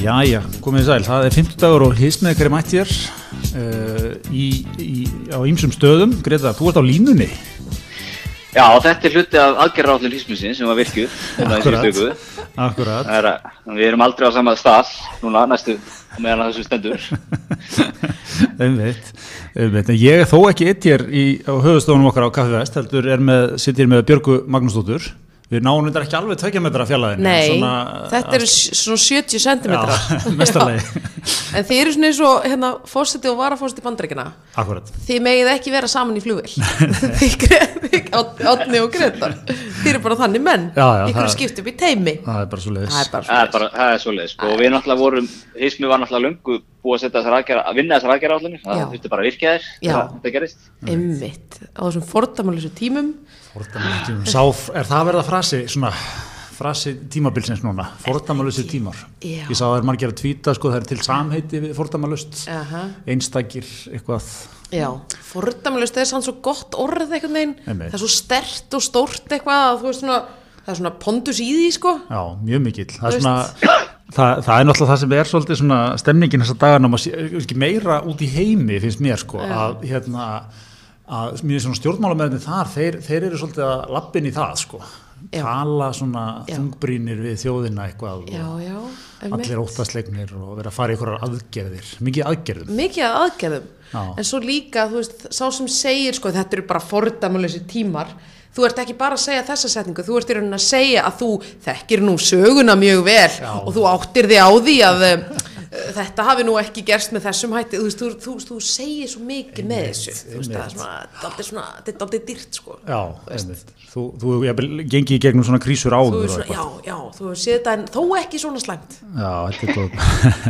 Jæja, komið sæl, það er 50 dagur og hismeðkari mætt hér uh, í, í, á ýmsum stöðum. Greta, þú ert á línunni. Já, þetta er hluti af aðgerraállin hísmusin sem var virkuð í. Akkurat. Það er við erum aldrei á sama stað núna næstu meðan þessu stendur. Einmitt, einmitt. En ég er þó ekki eitt hér í, á höfustofunum okkar á Kaffi Vest, heldur er með, sitt hér með Björgu Magnúsdóttur. Við náum þetta ekki alveg tvekja metra fjallaðin. Nei, svona, þetta eru svona 70 cm. Já, mestarlegi. en þið eru svona eins og hérna, fósiti og varafósiti bandrækina. Akkurat. Þið megið ekki vera saman í flugvel. Átni og Gretar. Þið eru bara þannig menn. Já, já. Ykkur skipt upp í teimi. Það er bara svo leiðis. Það er bara er svo leiðis. Og við náttúrulega vorum, Hismi var náttúrulega lungu búið að setja þessar aðgerra, að vinna þessar aðgerra allir. Það þurfti bara að virka þér. Þetta gerist. Einmitt. Á þessum fordæmalösu tímum. Sá, er það að verða frasi, svona frasi tímabilsins núna, fordamalösir tímar. Já. ég sá að það er margir að tvíta sko, það er til samheiti við fordamalöst uh -huh. einstakir eitthvað. Já, fordamalöst er sann svo gott orð eitthvað neginn, það er svo stert og stórt eitthvað, þú veist svona það er svona pondus í því sko. Já, mjög mikill, það er svona það, það er náttúrulega það sem er svolítið svona stemningin þessar dagarna, meira út í heimi finnst mér sko, Já. að hérna að stjórnmálamöðinni þar, þeir, þeir eru svolítið að lappin í það sko, já. tala svona já. þungbrínir við þjóðina eitthvað já, allir óttastleiknir og vera að fara í einhverjar aðgerðir, mikið aðgerðum. Mikið aðgerðum, en svo líka þú veist, sá sem segir sko þetta eru bara fordæmulegsi tímar, þú ert ekki bara að segja þessa setningu, þú ert í rauninni að segja að þú þekkir nú söguna mjög vel og þú áttir þig á því að þetta hafi nú ekki gerst með þessum hætti. Þú, þú, þú, þú segir svo mikið með þessu. Þú veist það er svona þetta er aldrei dýrt sko. Já, þú gengi í gegnum svona krísur áður svona, já, já, þú sé þetta en þó ekki svona slæmt. Já, þetta er góð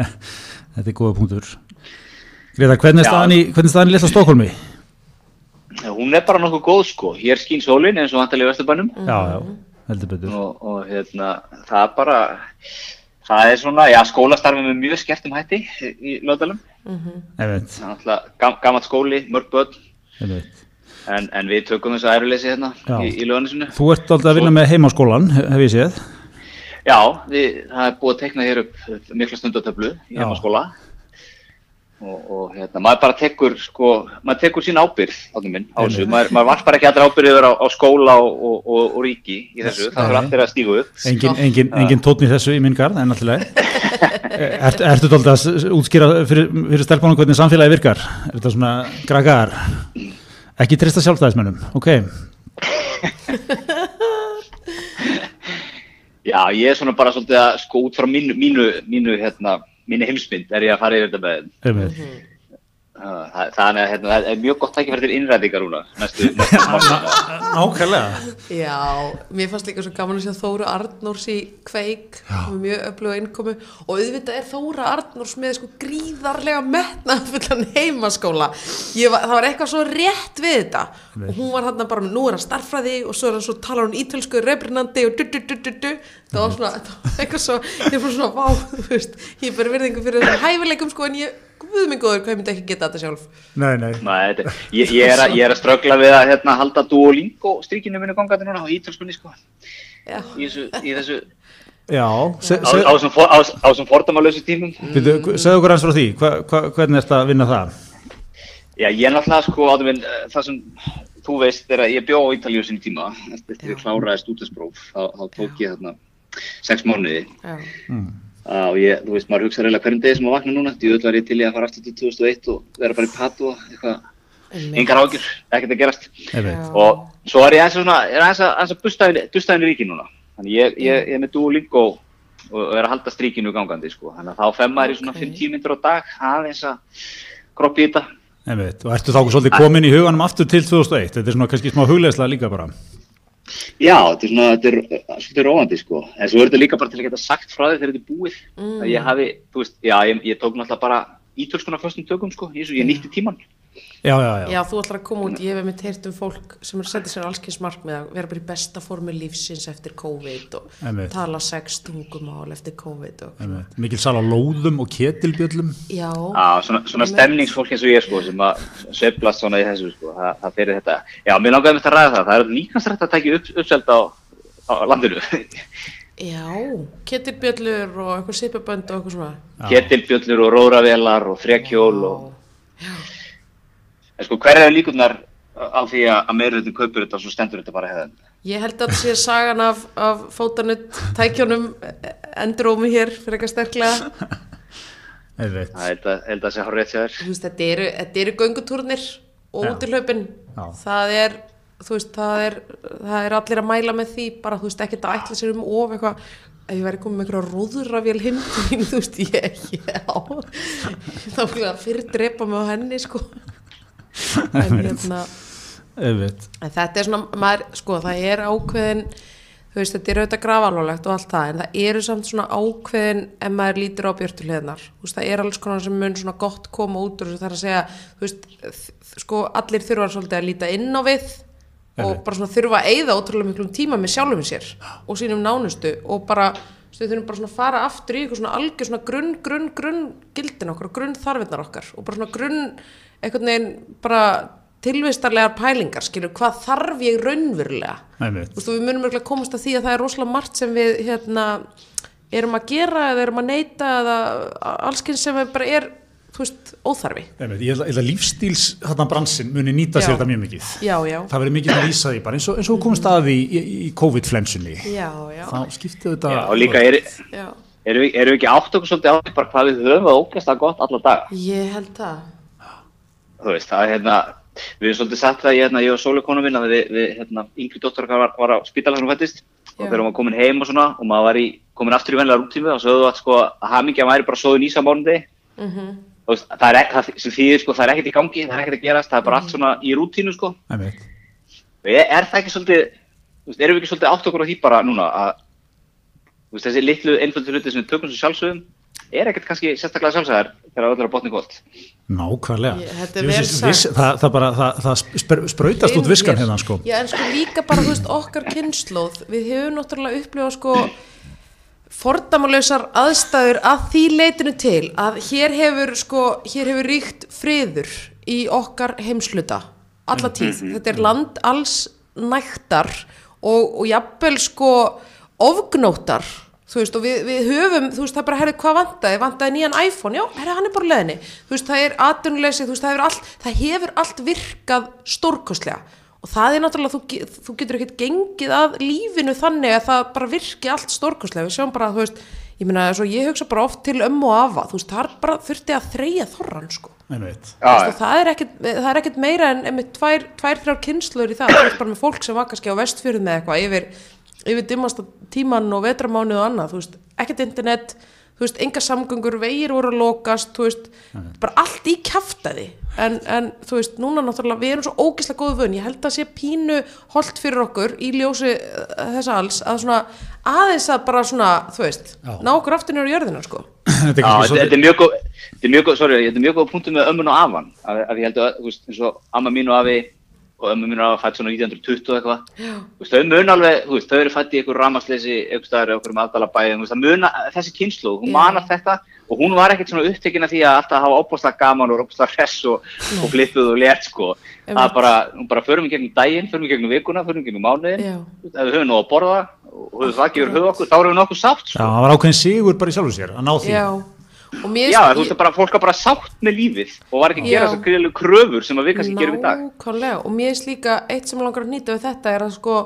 þetta er góða punktur. Greta, hvernig er staðan í hvernig er staðan í Lilla Stokkólmi? Hún er bara nokkuð góð sko hér skýn sólinn eins og vantilega í Östurbænum já, já, heldur betur og, og hérna, það er bara Það er svona, já, skólastarfið með mjög skertum hætti í löðalum. Mm -hmm. Það er alltaf gam, gammalt skóli, mörg börn. En, en við tökum þess að eruleysi hérna já. í, í löðanisinu. Þú ert alltaf að vinna með heimaskólan, hef ég séð. Já, við, það er búið að tekna hér upp mikla stundatöflu í heimaskóla. Og, og hérna, maður bara tekur, sko, maður tekur sín ábyrð áttum minn á þessu, maður, maður varpar ekki allra ábyrð yfir á, á skóla og, og, og ríki í þessu, það fyrir allir að stígu upp. Engin, engin, engin tótn í þessu í minn garð, en. Ertu er, þú doldið að útskýra fyrir, fyrir stelpunum hvernig samfélagi virkar? Er þetta svona gragaðar? Ekki trista sjálfstæðismennum, ok. Já, ég er svona bara svolítið að sko út frá mínu, mínu, mínu hérna, minni heimsmynd er ég að fara yfir þetta með þeim. Þannig að hérna, það er mjög gott tækifæri til innræðingar næstu, næstu Nákvæmlega. Já, mér fannst líka svo gaman að sjá Þóru Arnórs í kveik, mjög öfluga innkomu og auðvitað er Þóra Arnórs með sko gríðarlega metnafullan heimaskóla. Var, það var eitthvað svo rétt við þetta Nei. og hún var hérna bara, nú er hann starfræði og svo er hann svo tala hún ítölsku rebrunandi og du-du-du-du-du. Það var svona, það var eitthvað svo, ég bara svona, vá, þú veist, ég er bara verðingu fyrir þessum hæfileikum sko en ég Guðmingoður, hvað myndi ekki geta þetta sjálf? Nei, nei. nei þetta, ég, ég er að, að strögla við að hérna, halda Duolingo stríkinu minni gangandi núna á ítölskunni sko. Já. Í þessu, í þessu Já, se, se, á þessum fordamalösu tímum. Segðu okkur hans frá því, hva, hva, hvernig er þetta að vinna það? Já, ég er náttúrulega sko, minn, það sem þú veist er að ég bjó á Ítalíu sinni tíma, eftir því að kláraði stúdinspróf, þá, þá tók ég þarna sex mánuði. Já. Mm. og ég, þú veist, maður hugsa reyna hverjum degi sem maður vakna núna, því öll var ég til ég að fara aftur til 2001 og vera bara í patu og eitthvað engar ágjur, ekkert að gerast. Og svo er ég eins og svona er eins að bustæðin í ríki núna. Þannig ég, ég, ég er með Duolingo og er að halda stríkinu gangandi sko. þannig að þá fem maður í svona 5-10 minnur á dag aðeins að kroppi í þetta. Einmitt. og ertu þá svolítið komin í huganum aftur til 2001, þetta er svona kannski smá hugleislega líka bara Já, þetta er svona, þetta er svolítið róandi sko, en svo er þetta líka bara til að geta sagt frá því þegar þetta er búið, mm. að ég hafi, þú veist, já, ég, ég tók náttúrulega bara ítölskuna fyrstum tökum sko, ég, ég nýtti tíman. Já, já, já. Já, þú ætlar að koma út, ég hef með teirt um fólk sem er að setja sér allskyns mark með að vera bara í besta formu lífsins eftir COVID og Einmitt. tala sex tungumál eftir COVID og... Mikil sal á lóðum og ketilbjöllum. Já. Já, svona, svona stemningsfólk eins og ég sko, sem að söblast svona í þessu sko, það, það fyrir þetta. Já, mér langaði með þetta að ræða það, það er líkast rætt að tekja upp, uppselt á, á landinu. Já, ketilbjöllur og eitthvað sipabönd og eitthvað svona Ketilbjöllur og róðravelar og þrekjól og En sko, hver er líkunar á því að meiröðin kaupir þetta og svo stendur þetta bara hefðan? Ég held að það sé sagan af, af fótanutt tækjónum endurómi hér fyrir eitthvað sterklega. Það held að sé rétt sér. Þú veist, þetta eru, þetta eru göngutúrnir og útilöpin. Það er, þú veist, það er, það er allir að mæla með því, bara, þú veist, ekkert að ætla sér um of eitthvað. Ef ég væri komið með heim til mín, þú veist, ég, já, þá ég að fyrir drepa mig á henni, sko. En hérna, en þetta er svona, maður, sko, það er ákveðin, þú veist, þetta er auðvitað grafalólegt og allt það, en það eru samt svona ákveðin ef maður lítur á veist, það er alls konar sem mun svona gott koma út þessu, það er að segja, veist sko, allir þurfa svolítið að líta inn á við og bara svona þurfa að eyða ótrúlega miklum tíma með sjálfum sér og sínum nánustu og bara við þurfum bara svona að fara aftur í eitthvað svona algjör svona grunn, grunn, grunn gildin okkar og grunn þarfinnar okkar og bara svona grunn einhvern veginn bara tilvistarlegar pælingar, skilur, hvað þarf ég raunverulega. Þú veist, við munum örgulega komast að því að það er rosalega margt sem við hérna, erum að gera eða erum að neyta eða allskinn sem bara er, þú veist, óþarfi. Veit, ég held að- að lífstíls hérna bransin muni nýta Já. sér þetta mjög mikið. Já, já, Það verður mikið að lýsa því bara eins og, eins og við komum staði í, í, í COVID-flensunni. já, já, Þá skiptið þetta... Já, og líka er, já. erum við, erum við ekki átt okkur svolítið á því bara hvað við höfum að ógæsta gott alla daga? Ég held það. Þú veist, það er hérna, við erum svolítið sagt það, ég, hérna, ég og Sóli konu minn, að við, við hérna, yngri dóttur var, var á spítala þegar hún fættist. Og þegar hún var komin heim og svona og maður var í, komin aftur í venlega rútími og sögðu að sko að hamingja væri bara sóðun í sammánundi Mm þú veist, það er það sem þýðir sko, það er ekkert í gangi, það er ekkert að gerast, það er bara allt svona í rútínu sko. Og er, er það ekki svolítið, veist, erum við ekki svolítið átt okkur á því bara núna að, veist, þessi litlu einföldu hluti sem við tökum sem sjálfsögum, er ekkert kannski sérstaklega sjálfsæðar þegar öll er að botni gótt. Nákvæmlega. Er sagt. viss- Það, það bara, það, það spr- sprautast út viskan hérna, sko. Já, en sko líka bara, veist, okkar kynnslóð, við hefum náttúrulega upplifað sko fordamalausar aðstæður að því leitinu til að hér hefur sko, hér hefur ríkt friður í okkar heimsluta alla tíð, þetta er land alls nægtar og, og jafnvel sko ofgnóttar þú veist og við, við höfum, þú veist það bara herri hvað vantaði, vantaði nýjan iPhone? Já, herri hann er bara leðinni, þú veist það er atvinnuleysi, þú veist það hefur allt, það hefur allt virkað stórkostlega. Og það er náttúrulega, þú, þú getur ekkert gengið að lífinu þannig að það bara virki allt stórkostlega, við sjáum bara þú veist, ég meina, svo ég hugsa bara oft til ömmu og afa, þú veist, það er bara þurfti að þreyja þorran, sko. Veist, það er ekkert, það er ekkert meira en tvær, tvær, þrjár kynnslur í það. Þú veist bara með fólk sem var kannski á vestfjörðum með eitthvað yfir, yfir dimmasta tíman og vetramánu og annað, þú veist, ekkert internet þú veist, enga samgöngur, vegir voru að lokast, þú veist, bara allt í kjaftaði, en, en þú veist núna náttúrulega, við erum svo ógislega góðu vön. Ég held að sé pínu holdt fyrir okkur í ljósi uh, þessa alls að svona aðeins að bara svona þú veist, Já. ná okkur aftur nýra jörðina sko. Þetta er er mjög góð, þetta er mjög góð, sorry, þetta er mjög góð punktum með ömmun og afan, að, að ég held að, þú veist, eins og amma mín og afi og ömmu mín og afa fætt svona 1920 og eitthvað, veist, þau mun alveg, veist, þau eru fætt í einhver ramasleysi, einhver staðar, einhver um aðdalabæði, þú veist, það mun að þessi kynslu, hún Já. manar þetta og hún var ekkert svona upptekin af því að alltaf hafa opbáslega gaman og opbáslega hress og, og flippuð og lert, sko, það er bara, hún bara förum í gegnum daginn, förum í gegnum vikuna, förum í gegnum mánuðin, Já. ef við höfum nú að borða og höfum það gefur höfu okkur, þá erum við nokkuð sátt, Já, sko. það var ákveðin sigur bara í sjálfu sér að ná því. já, Já, þú veist, bara, fólk var bara sátt með lífið og var ekki að gera þessar greiðlegu kröfur sem að við kannski gerum í dag. Nákvæmlega, og mér finnst líka eitt sem langar að nýta við þetta er að sko,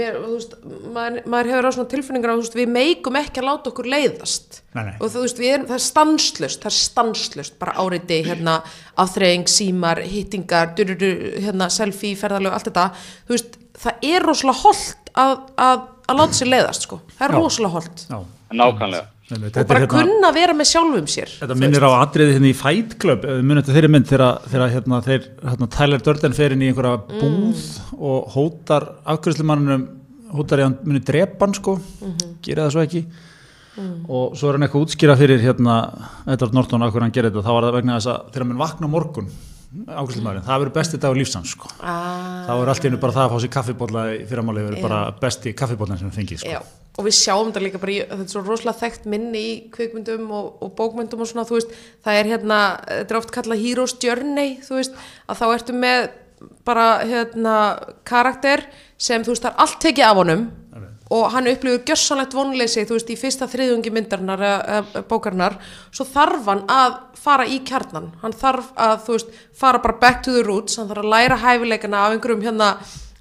mér, þú veist, maður, maður hefur á svona tilfinningar að þú veist, við meikum ekki að láta okkur leiðast Nei, nei. og þú veist, við erum, það er stanslust, það er stanslust, bara áriði, hérna, afþreying, símar, hittingar, dururu, hérna, selfie, ferðalög, allt þetta, þú veist, það er rosalega holdt að, að, að láta sér leiðast, sko, það er rosalega holdt Já. Nákvæmlega. Nei, og bara hérna... kunna að vera með sjálfum sér Þetta minnir á atriði hérna í Fight Club, munum þetta þeirri mynd þegar, hérna, þeir, hérna, Tyler Durden fer inn í einhverja Mm. búð og hótar afgjörslumannunum, hótar ég að hann muni drepa hann sko, Mhm. gera það svo ekki Mm. og svo er hann eitthvað útskýra fyrir hérna Edvard Norton af hverju hann gerir þetta, þá var það vegna þess að þegar hann vakna á morgun afgjörslumannin, það verður besti dagur lífsans sko. ah, þá er allt í hennu bara það að fá sér kaffibólla í fyrramáli verður bara besti kaffibóllan sem við fengið sko. Og við sjáum þetta líka bara í, þetta er svo rosalega þekkt minni í kvikmyndum og, og bókmyndum og svona, þú veist, það er hérna, þetta er oft kallað Hero's Journey, þú veist, að þá ertu með bara, hérna, karakter sem, þú veist, það er allt tekið af honum og hann upplifur gjörsanlegt vonleysi þú veist í fyrsta þriðungi myndarnar eða bókarnar, svo þarf hann að fara í kjarnan, hann þarf að þú veist, fara bara back to the roots hann þarf að læra hæfileikana af einhverjum hérna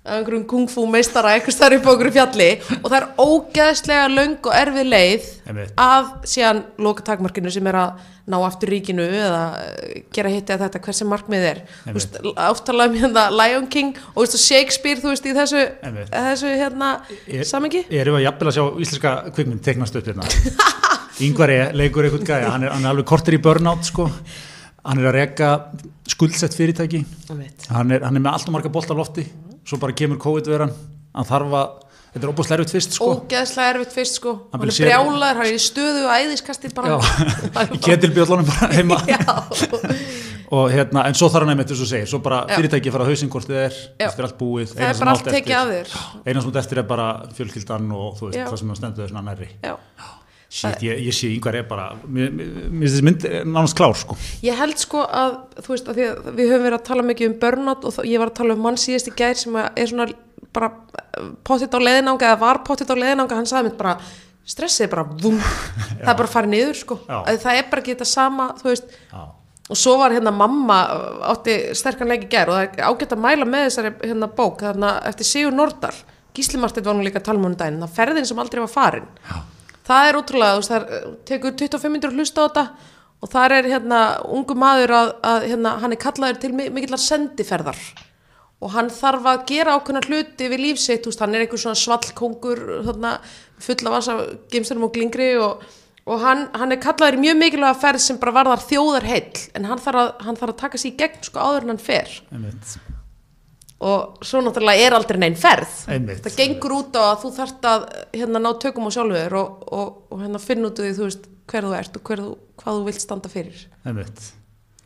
einhverjum kung fu meistara eitthvað starf upp á einhverju fjalli og það er ógeðslega laung og erfið leið að síðan loka takmarkinu sem er að ná aftur ríkinu eða eh, gera hitti að þetta hversi markmið er. Áttalega um hérna Lion King og veist, Shakespeare þú veist í þessu, þessu hérna samengi Erum við að jafnvel að sjá íslenska kvikmynd teknast upp hérna? Yngvar er leikur eitthvað gæja, hann er, hann er alveg kortur í burnout sko. Hann er að reyka skuldsett fyrirtæki. Hann er, hann er með allt og marga bolt á lofti svo bara kemur COVID-veran hann þarf að, þetta er óbúslega erfitt fyrst sko. Ógeðslega erfitt fyrst sko. Hann, hann er brjálar, hann er í stöðu og æðiskasti bara. Í ketilbjöllunum bara heima. Og hérna, en svo þarf hann einmitt þess að segja, svo bara Já. fyrirtæki fara að þið er, það er allt búið það er bara allt tekið af þér. Eina sem eftir er bara fjölkildan og þú veist, Já. það sem það stendur þess að nærri. Já Shit, ég, ég sé yngvar er bara mér finnst þessi mynd nánast klár sko. Ég held sko að þú veist að, að við höfum verið að tala mikið um burnout og ég var að tala um mann síðast í gær sem er svona bara pottitt á leðinanga eða var pottitt á leðinanga hann sagði mér bara stressið er bara vum það er bara að fara niður sko. Það er bara ekki þetta sama þú veist. Og svo var hérna mamma átti sterkanleiki gær og það er ágætt að mæla með þessari hérna bók þarna eftir Sigur Nordal. Gíslimartið var nú líka að tala um hún daginn það ferðin sem aldrei var farin Já það er útrúlega, það er, tekur 25 minnur að hlusta á þetta og það er hérna ungu maður að, að hérna, hann er kallaður til mikillar sendiferðar og hann þarf að gera ákveðna hluti við lífsitt, hann er einhver svona svallkongur full af asa gemsturum og glingri og, og hann, hann er kallaður í mjög mikilvæga ferð sem bara varðar þjóðar heill en hann þarf að, hann þarf að taka sér í gegn sko áður en hann fer og svo náttúrulega er aldrei neinn ferð Einmitt. það gengur út á að þú þarft að hérna ná tökum á sjálfur og, og, og hérna finn út úr því þú veist hver þú ert og þú, hvað þú vilt standa fyrir Einmitt.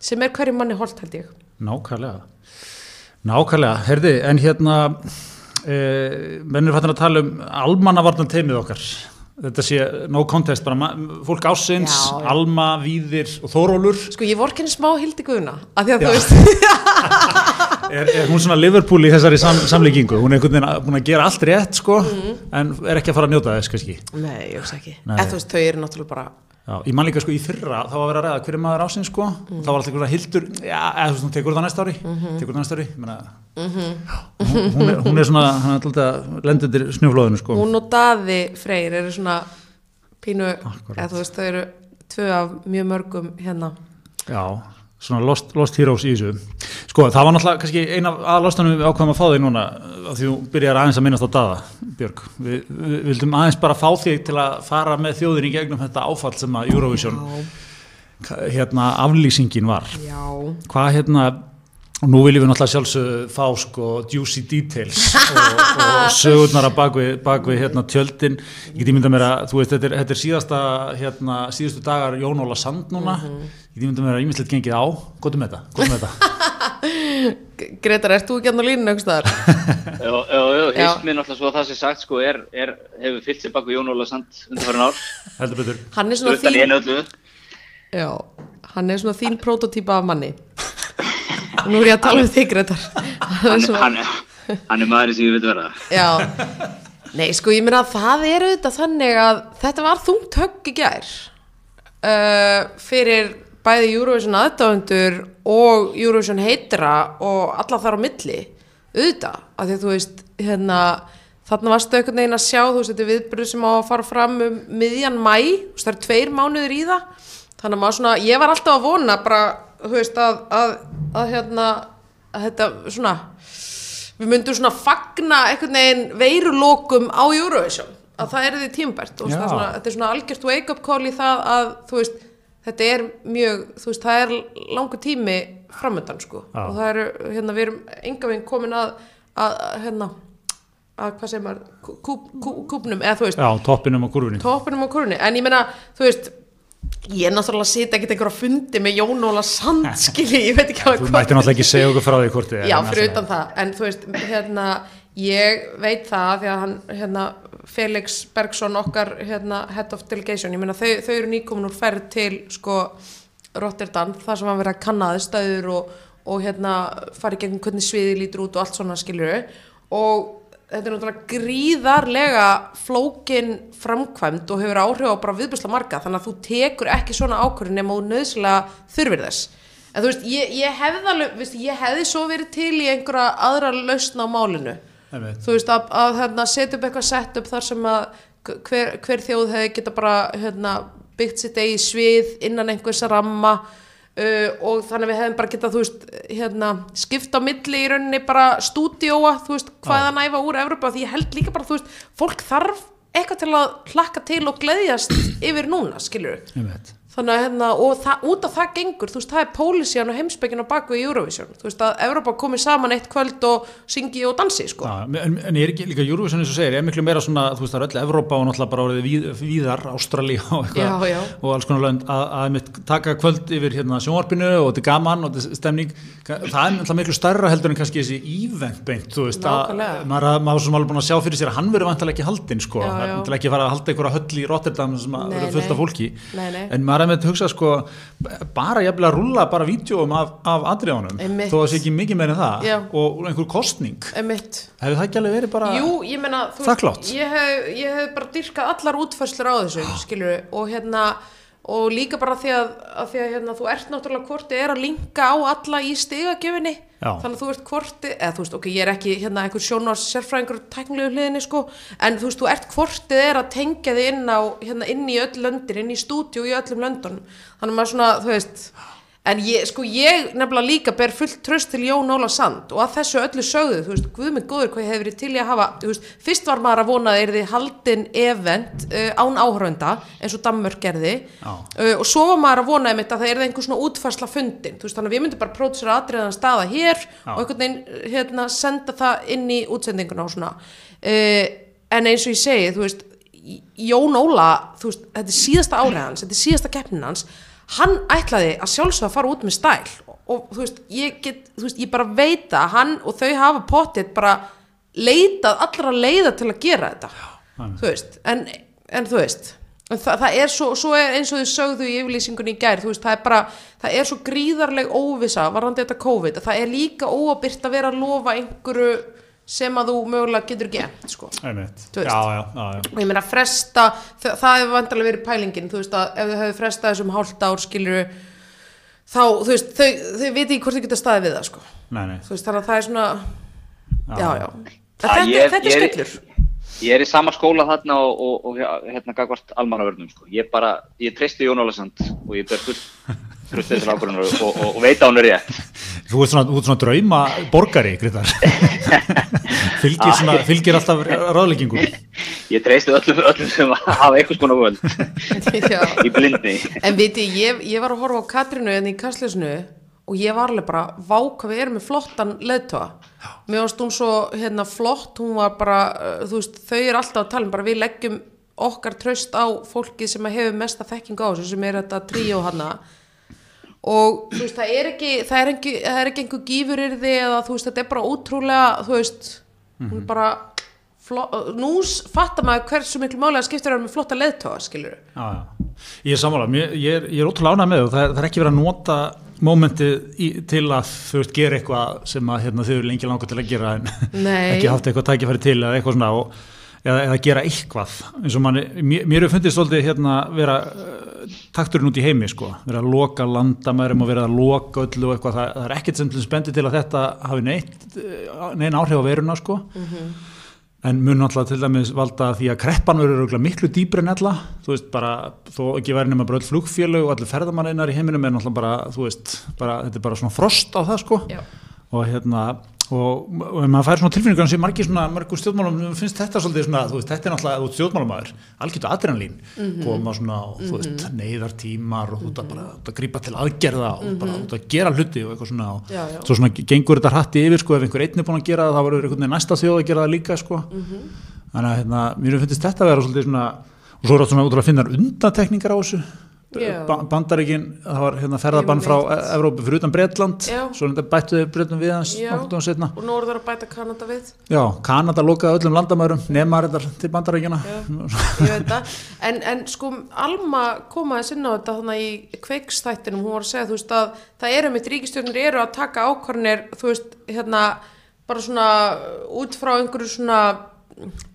sem er hverju manni holdt held ég Nákvæmlega Nákvæmlega, herði, en hérna e, mennur fattin að tala um almannavarnan teimið okkar þetta sé no contest, bara fólk ásins já, já. Alma, Víðir og Þórólur Sko ég vor ekki smá hildi guðuna af því að já. þú veist er, er hún svona Liverpool í þessari sam, samlíkingu? Hún er einhvern veginn búin að gera allt rétt sko, mm. en er ekki að fara að njóta þess kannski? Nei, ég veist ekki, eða þú veist, þau eru náttúrulega bara Já, ég man líka sko í fyrra þá var að vera að ræða hverju maður ásinn sko. Mm. þá var alltaf einhverja hildur, já, eða þú tekur það næsta ári. Mm -hmm. tekur það næsta ári Menna, mm -hmm. hún, hún, er, hún er svona hann er alltaf lendur snjóflóðinu sko. Hún og Daði Freyr eru svona pínu, eða þú veist, þau eru tvö af mjög mörgum hérna. Já svona lost, lost heroes í þessu. Sko það var náttúrulega kannski eina af lostanum við ákvæmum að fá þig núna að því þú byrjar aðeins að minnast á daða Björg, við, við vildum aðeins bara fá þig til að fara með þjóðin í gegnum þetta áfall sem að Eurovision hérna aflýsingin var. Já. hvað hérna og nú viljum við náttúrulega sjálfsög fá sko juicy details og, og sögurnar að bakvið bak hérna, tjöldin, ég get ímynda mér að þú veist, þetta er, þetta er síðasta hérna, síðustu dagar Jón Óla Sand núna. Mm -hmm. ég get ímynda mér að ímyndslegt gengið á. Gott um þetta, gott um þetta. Gretar, ert þú ekki hann á línu einhvers þar? Já, já, já, heist mér náttúrulega svo að það sem sagt sko er, er hefur fyllt sér baku Jón Óla Sand undir farin ár. Heldur betur. Hann er svona þín Já, hann er svona þín prototýpa af manni Nú er ég að tala um þig Gretar hann, hann, hann er maður sem ég veit verða Já, nei sko ég meina að það er auðvitað þannig að þetta var þungt högg í gær uh, fyrir bæði Eurovision aðdáðundur og Eurovision heitra og alla þar á milli. Auðvitað, af því að þú veist hérna, þarna varstu einhvern veginn að sjá þú veist, þetta er viðbröð sem á að fara fram um miðjan mæ, það er tveir mánuður í það. Þannig að maður svona, ég var alltaf að vona bara þú veist að, að, að hérna að þetta svona við myndum svona fagna einhvern veginn veirulokum á Eurovision að það er því tímbært og svona, þetta er svona algjört wake up call í það að þú veist þetta er mjög, þú veist það er langu tími framöndan sko. Já. og það eru, hérna við erum enga veginn komin að, að hérna að hvað segir maður, kúp, kúp, kúpnum eða þú veist, Já, toppinum á kurvunni toppinum á kurvunni, en ég menna, þú veist ég er náttúrulega að sitja ekkert einhver á fundi með Jón Óla Sandskili ég veit ekki hvað þú mætti náttúrulega ekki segja okkur frá því hvort já, fyrir utan það, en þú veist hérna, ég veit það því að hann, hérna, Felix Bergson okkar, hérna, head of delegation ég meina, þau, þau eru nýkomin úr ferð til sko, Rotterdam þar sem hann verið að kannaði stöður og, og hérna, farið gegn hvernig sviði lítur út og allt svona, skiljuru og þetta er náttúrulega gríðarlega flókin framkvæmt og hefur áhrif á bara viðbjörsla marga þannig að þú tekur ekki svona ákvörðin nema þú nöðslega þurfir þess. En þú veist, ég, ég hefði alveg, veist, ég hefði svo verið til í einhverja aðra lausna á málinu. Þú veist, að, að hérna, setja upp eitthvað sett upp þar sem að hver, hver þjóð hefði geta bara hérna, byggt sitt eigi svið innan einhvers ramma Uh, og þannig að við hefum bara getað hérna, skipta á milli í rauninni bara stúdióa, þú veist, hvaða næfa úr Evrópa, því ég held líka bara, þú veist fólk þarf eitthvað til að hlakka til og gleyðjast yfir núna, skiljur þannig að hérna, og það, út af það gengur, þú veist, það er pólísían og heimsbyggin á baku í Eurovision, þú veist, að Evrópa komi saman eitt kvöld og syngi og dansi, sko. Ja, en, en ég er ekki líka Eurovision eins og segir, ég er miklu meira svona, þú veist, það er öll Evrópa og náttúrulega bara orðið víð, víðar, Ástralja og eitthvað, já, já. og alls konar lönd að, að mitt taka kvöld yfir hérna sjónvarpinu og þetta er gaman og þetta er stemning, það er náttúrulega miklu starra heldur en kannski þessi ívent beint, þú veist, Nákvæmlega. að maður, maður sem alveg búin að sjá fyrir sér að hann verður vantilega ekki haldinn, sko, Maður er með að hugsa, sko, bara jafnilega að rúlla bara vídjóum af, af Einmitt. þó að það sé ekki mikið meira en það Já. og einhver kostning Emitt. hefur það ekki alveg verið bara Jú, ég meina, þú Þakklátt. ég hef, ég hef bara dyrkað allar útfæslur á þessu, skilur og hérna, og líka bara því að, að því að hérna, þú ert náttúrulega hvort er að linka á alla í stigagjöfinni. Þannig að þú ert hvort eða þú veist, ok, ég er ekki hérna einhver sjónars sérfræðingur tæknilegu hliðinni, sko. En þú veist, þú ert hvortið er að tengja þig inn á hérna inn í öll löndin, inn í stúdíu í öllum löndunum, þannig að maður svona, þú veist En ég, sko, ég nefnilega líka ber fullt tröst til Jón Óla Sand og að þessu öllu sögðu, þú veist, guð mig góður hvað ég hef verið til í að hafa, þú veist, fyrst var maður að vona að er þið haldin event uh, án áhörönda, eins og Danmörk gerði. Uh, og svo var maður að vona að það er einhver svona útfarsla fundin, þú veist, þannig að við myndum bara pródusera atriðan staða hér Já. og einhvern veginn, hérna, senda það inn í útsendinguna og svona. Uh, en eins og ég segi, þú veist Jón Óla, þú veist, þetta er síðasta árið hans, þetta er síðasta keppnin hans hann ætlaði að sjálfsögða að fara út með stæl og, og þú veist, ég get þú veist, ég bara veit að hann og þau hafa potið bara leitað allra leiða til að gera þetta. Þú veist, en, en þú veist en það, það er svo, svo er eins og þau sögðu í yfirlýsingunni í gær, þú veist, það er bara það er svo gríðarleg óvisa varandi þetta COVID, að það er líka óabyrt að vera að lofa einhverju sem að þú mögulega getur gert, sko. Já, já, já, já. og ég meina fresta það, það hefur vandalega verið pælingin þú veist að ef þau hefur frestað þessum hálft ár skilur þá, þú veist, þau, þau veit ekki hvort þau geta staðið við það sko, Nei, nei. þú veist, þannig að það er svona já, já, þetta, ég- þetta er ég- skellur. Ég er í sama skóla þarna og, og, og hérna gagvart almannavörnum sko. Ég bara, ég treysti Jón Ólasand og ég ber fullt tröst þessar ákvörðunar og, og, og veit að hún er rétt. Þú ert svona, svona drauma borgari, Grytar. fylgir, svona, fylgir alltaf ráðleggingum. Ég treysti öllum, öllum sem hafa eitthvað skona völd Já. í blindni. en viti, ég, ég var að horfa á Katrinu en í kastljósinu og ég var alveg bara vá hvað við erum með flottan leðtoga mér varst hún svo hérna flott hún var bara, þú veist, þau eru alltaf að tala um bara við leggjum okkar tröst á fólkið sem hefur mesta þekking á þessu sem er þetta tríó hana og þú veist, það er ekki það er ekki, það er ekki einhver gífurirði eða þú veist, þetta er bara ótrúlega þú veist, hún er bara fló, nú s- fattar maður hversu miklu máli að skipta þér með flotta leðtoga, skilur Já, já. Ég er sammála, Mér- ég er, ég er ótrúlega ánægð með það, það er, það er ekki verið að nota mómentið í, til að þú veist gera eitthvað sem að hérna, þau eru lengi langar til að gera en ekki haft eitthvað tækifæri til eða eitthvað svona og, eða, eða gera eitthvað. Eins og manni, mér, hefur fundið svolítið hérna vera uh, takturinn út í heimi sko, vera að loka landamærum og vera að loka öllu og eitthvað, það, það er ekkert sem spendi til að þetta hafi neitt, uh, neina áhrif á veruna sko. En mun náttúrulega til dæmis valda því að kreppan verður miklu dýpri en ella. Þú veist bara, þó ekki verður nema bara öll flugfélög og allir ferðamanninnar í heiminum er náttúrulega bara, þú veist, bara, þetta er bara svona frost á það sko. Já. og hérna og, og maður fær svona tilfinningar sem margir svona, margur stjórnmálum finnst þetta svolítið svona, þú veist, þetta er náttúrulega út stjórnmálumæður, algjörðu adrenalín koma svona, og, þú veist, neyðartímar og þú veist, bara að grípa til aðgerða og bara út að gera hluti og eitthvað svona og Já, já. svo svona gengur þetta hratti yfir sko, ef einhver einn er búin að gera það, þá verður einhvern veginn næsta þjóð að gera það líka sko. þannig að hérna, mér finnst þetta að vera svolítið svona, og svo er það svona útrúlega að finna undantekningar á þessu Bandaríkin, það var hérna ferðabann frá. E- Evrópu fyrir utan Bretland. Já. svo bættu þeir Bretum við hans og það að bæta Kanada við. Já, Kanada lokaði öllum landamærum nema þetta til Bandaríkina en, en sko Alma kom aðeins inn á þetta þannig í kveikstættinum, hún var að segja þú veist að það eru mitt ríkistjórnir eru að taka ákvarnir þú veist, hérna bara svona út frá einhverju svona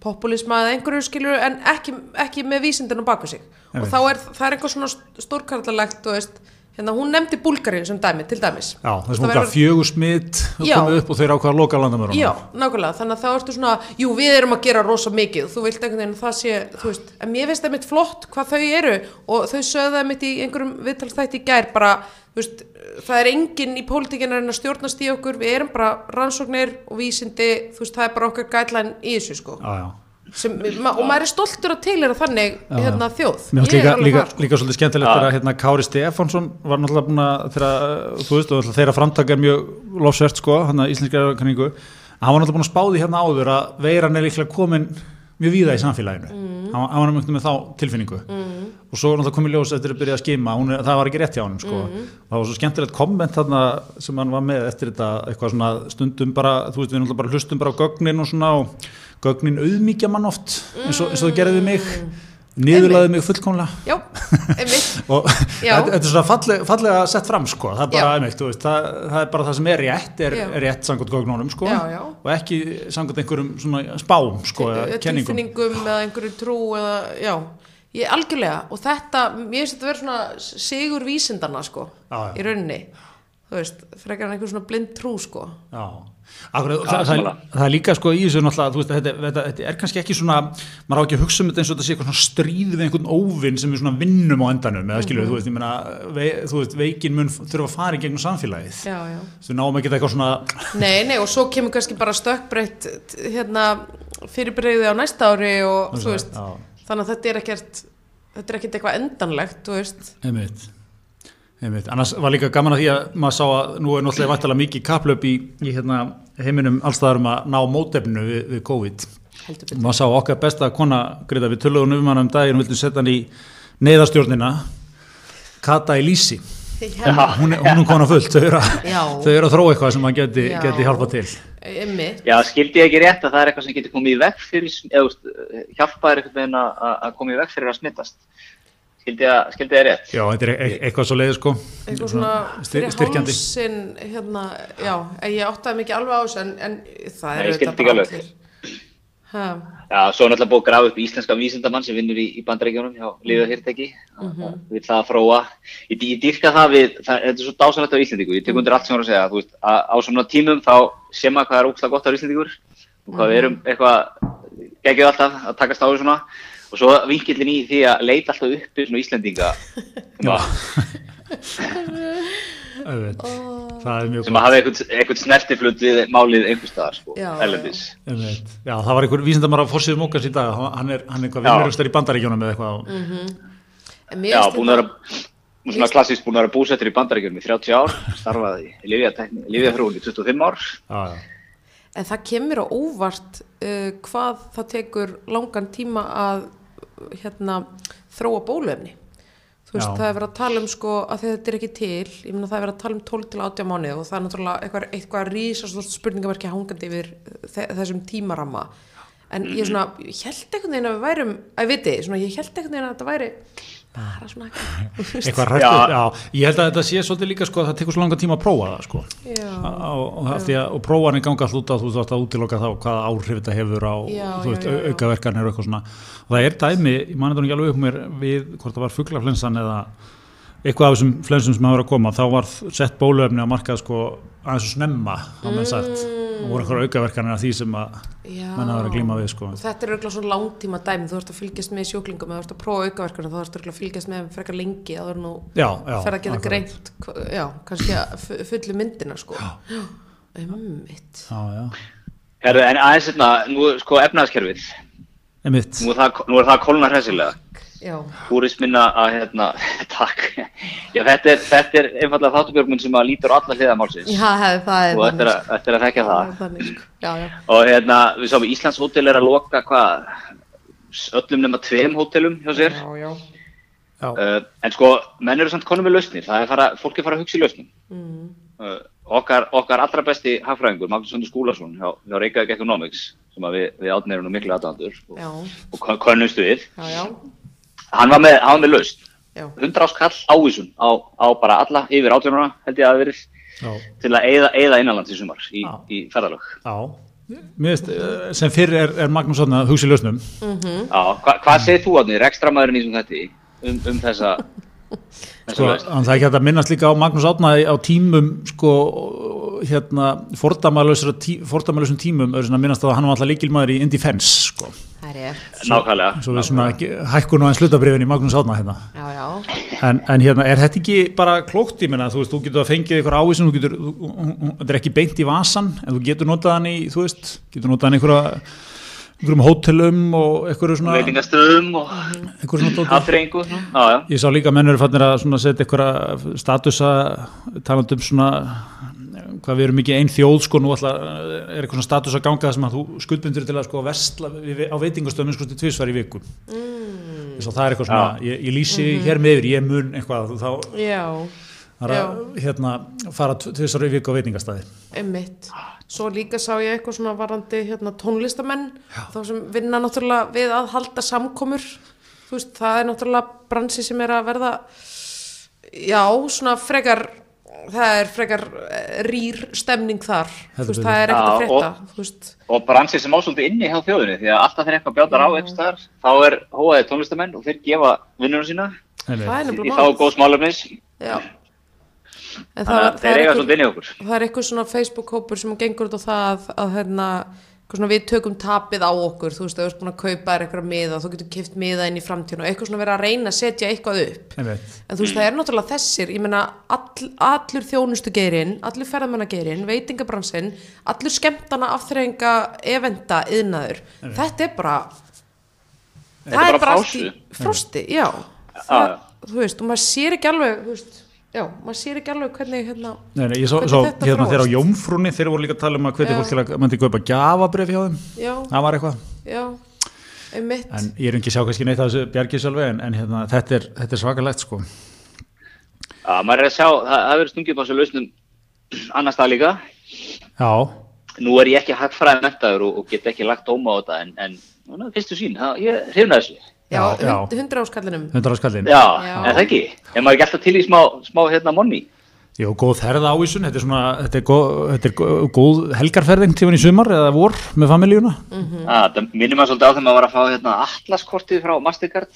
populisma eða einhverju skilur en ekki, ekki með vísindinu baku sig. Og þá er það er eitthvað svona stórkarlalegt og veist Hérna hún nefndi Búlgarín sem dæmi, til dæmis. Já, þess að vera... fjögur smitt komið upp og þeir ákvaða loka landamörunum. Já, nákvæmlega, þannig að þá ertu svona, jú við erum að gera rosa mikið, þú vilt einhvern veginn það sé, þú veist, en mér finnst það mitt flott hvað þau eru og þau sögðaði mitt í einhverjum viðtalstætti í gær bara, þú veist, það er enginn í pólitíkinu en að stjórnast í okkur, við erum bara rannsóknir og vísindi, þú veist, það er bara okkar gætlæn í þessu sko. Já, já. Sem, ma og maður er stoltur að tilera þannig já, hérna, þjóð líka, líka, sko. líka svolítið skemmtilegt þegar hérna, Kári Stefánsson var náttúrulega búin að þeirra, þú veist, þeirra framtak er mjög lofsvert sko, hann að íslenska kanningu, hann var náttúrulega búin að spáði hérna áður að veiran er líklega komin mjög víða í samfélaginu mm. hann, hann var náttúrulega með þá tilfinningu mm. og svo náttúrulega komið ljós eftir að byrja að skima er, það var ekki rétt hjá hann sko. mm. það var svo skemmtilegt komment þarna sem hann var með eftir þetta gögnin auðmíkja mann oft eins og, eins og þú gerði mig. Niðurlaði mig fullkomlega. Já, og þetta er svona fallega, fallega sett fram sko, það er bara einmitt, veist, það, það er bara það sem er rétt er, er rétt sangot gögnunum sko. Já, já. og ekki sangot einhverjum svona spám sko, eða kenningum. tilfinningum eða einhverju trú eða, já, ég algjörlega. Og þetta, mér finnst þetta að vera svona sigur vísindarna sko, í rauninni þú veist, frekar en einhver svona blind trú sko já Akkur, það, það, það, það er líka sko í þessu náttúrulega, veist, þetta, þetta, þetta er kannski ekki svona maður á ekki að hugsa um þetta eins og þetta sé eitthvað stríð við einhvern óvinn sem við svona vinnum á endanum eða skiljuðu, mm -hmm. þú veist, ég meina ve, þú veist, veikin mun þurfa að fara í gegnum samfélagið já, já. þú náum ekki eitthvað svona Nei, nei, og svo kemur kannski bara stökkbreytt hérna, fyrirbyrðið á næsta ári og þú veist, þannig að þetta er ekkert þetta er ekkert eitthvað endanlegt, þú veist Einmitt. Einmitt. Annars var líka gaman að því að maður sá að nú er náttúrulega vantilega mikið kaplöp í, í hérna, heiminum allstaðarum að ná mótefnu við, við COVID. Maður sá okkar besta kona, Greta, við töluðum um hann um daginn og vildum setja hann í neyðastjórnina, Kata Elísi. Hún, hún er kona fullt, þau eru að, að þróa eitthvað sem maður geti, geti hjálpa til. Já, skildi ég ekki rétt að það er eitthvað sem getur komið í vekk fyrir, eða hjálpaður eitthvað að koma í vekk fyrir að smittast. Skildi það rétt? Já, þetta er e eitthvað svo leiði sko. Eitthvað svona fyrir hálsin hérna, já, ég áttaði mikið alveg á þessu en, en það er auðvitað bara allir. Já, svo er náttúrulega búið að grafa upp íslenska vísindamann sem vinnur í, í bandarækjónum hjá liðahyrteki mm -hmm. við það að fróa ég, ég dýrka það við, það, þetta er svo dásanlegt á Íslandíku ég tek undir allt sem þú voru að segja. Veist, að, á svona tímum þá sé maður hvað er ógslag gott á Íslandíkur og hvað við erum eitthvað geggið alltaf að takast á því svona og svo vinkillin í því að leita alltaf upp í svona Íslandinga sem að hafa eitthvað snertiflut við málið einhver staðar sko, erlendis. Já, það var einhver vísendamar á fórsíðum okkar síðan dag, hann er eitthvað vinnurustar í bandaríkjónum eða eitthvað. Mm -hmm. Já, búin að vera svona klassísk búin að vera búsettur í bandaríkjónum í 30 ár, starfaði í Lífiðafrúin í 25 ár. Já, já. En það kemur á óvart uh, hvað það tekur langan tíma að hérna, þróa bólöfni þú veist, Já. það er verið að tala um sko að þetta er ekki til, ég meina það er verið að tala um 12 til 18 mánuð og það er náttúrulega eitthvað, eitthvað rísast spurningaverki hangandi yfir þessum tímarama en ég svona, ég held veginn að við værum að viti, svona ég held veginn að þetta væri bara svona. Eitthvað rættur, já. já, ég held að þetta sé svolítið líka sko að það tekur svo langa tíma að prófa það sko. Og, og, og prófanin ganga alltaf út á þú veist að útiloka þá hvaða áhrif þetta hefur á aukaverkarnir og eitthvað svona. Og það er dæmi, ég mani þetta ekki alveg upp mér við hvort það var fugglaflensan eða eitthvað af þessum flensum sem hafa verið að koma þá var sett bólöfni á markað sko aðeins og snemma á menn sagt. Mm. Og voru eitthvað aukaverkanir af því sem að menna verið að glíma við sko. Þetta er auðvitað svona langtíma dæmi, þú ert að fylgjast með sjóklingum þú ert að prófa aukaverkanir, þú ert að fylgjast með frekar lengi að þú er nú fer að geta greint, já, kannski að fullu myndina sko. Ummitt En aðeins hérna, nú sko efnaðskerfið nú er það, það kólna hressilega húris minna að hérna, takk. Já, þetta er, þetta er einfallega þáttubjörgmun sem að lítur á alla hliðamálsins Já, það er og þetta er, þetta er að þekka það, það sko. já, já. og hérna við sáum Íslands hótel er að loka hvað öllum nema tveim hótelum hjá sér. Já, uh, en sko menn eru samt konum með lausnir. Það er fara, fólk er fara að hugsa í lausnum. Mm. uh, okkar, okkar allra besti hagfræðingur, Magnús Söndur Skúlason hjá, hjá Reykjavík Economics sem við, við átneirum miklu aðdandur og, og konumstu við hann var með, með laust 100 áskall ávísun á, á bara alla yfir átjónuna held ég að verið Já. til að eigða, eigða innanlands í sumar í, í ferðalög. Veist, eh, sem fyrir er, er Magnús Átna hugsi lausnum. Mm -hmm. Hva, hvað segir þú Átni, rekstramæðurinn í þetta um, um þessa Sko, það er ekki hægt að minnast líka á Magnús Átna á tímum sko, hérna, fordamælausum tímum er minnast að hann var alltaf líkilmaður í Indie Fence sko. Nákvæmlega. Svo við svona hækkun á einn slutabrifin í Magnús Átna hérna. já, já. En, en hérna er þetta ekki bara klókt? Í minna, þú veist, þú getur að fengið ykkur ávísun, þú getur, þetta er ekki beint í vasan, en þú getur notað hann í, þú veist, getur notað hann í einhverja einhverjum hótelum og einhverju svona veitingastöðum og svona aðfrengu ég sá líka mennur fannir að setja einhverja statusa talandum svona hvað við erum mikið einn þjóð sko nú alltaf er eitthvað svona status að ganga sem að þú skuldbundur til að sko vestla á veitingastöðum sko til tvísvar í viku. Mm. þess að það er eitthvað svona, ég, ég lýsi mm -hmm. hér með yfir, ég mun eitthvað þá þarf að hérna fara tvísvar í viku á veitingastæði Emmitt, svo líka sá ég eitthvað svona varandi hérna tónlistamenn Já. þá sem vinna náttúrulega við að halda samkomur, þú veist, það er náttúrulega bransi sem er að verða já, svona frekar það er frekar eh, rýr stemning þar. Veist, það er ekkert að frekta og, og bransið sem ásöldi inni hjá þjóðinni því að alltaf þeir eitthvað bjátar á einhver þá er hóaðið tónlistamenn og þeir gefa vinnunum sína í þá góð smálefnis það, það, er eitthvað það er eitthvað svona Facebook-hópur sem gengur út á það að, að hérna svona, við tökum tapið á okkur þú veist, þú ert búin að kaupa eitthvað miða þú getur kipt miða inn í framtíðinu og eitthvað svona verið að reyna að setja eitthvað upp. En þú veist, það er náttúrulega þessir ég menna, all, allur þjónustu geirinn allur ferðamennageirinn, veitingabransin allur skemmtana afþreyinga eventa, yðnaður þetta er bara það er bara í frosti. já, það, þú veist, og maður sér ekki alveg, þú veist Já, maður sér ekki alveg hvernig hérna Nei, nei, ég svo, svo hérna þegar á Jómfrúni þeir voru líka að tala um að hvernig fólk til að myndi kaupa gafabref hjá þeim, já, það var eitthvað. Já, einmitt. En ég er ekki að sjá kannski neitt af þessu bjargisjálfi en, en hérna, þetta er, er svakalegt sko. Já, maður er að sjá, það, það verður stungið á þessu lausnum annar stað líka. Já. Nú er ég ekki hægt fræðið mentaður og, og get ekki lagt óma á þetta en, en fyrstu sín, það, ég hrifna þessu Já, já. 100 áskallinum 100 áskallin Já, já. en það ekki, en maður er ekki alltaf til í smá, smá hérna monni Jó, góð ferða ávísun, þetta er svona þetta er góð, þetta er góð helgarferðing tíman í sumar eða vor með familíuna mm -hmm. Það minnir maður svolítið á þegar maður var að fá hérna, allaskortið frá Mastercard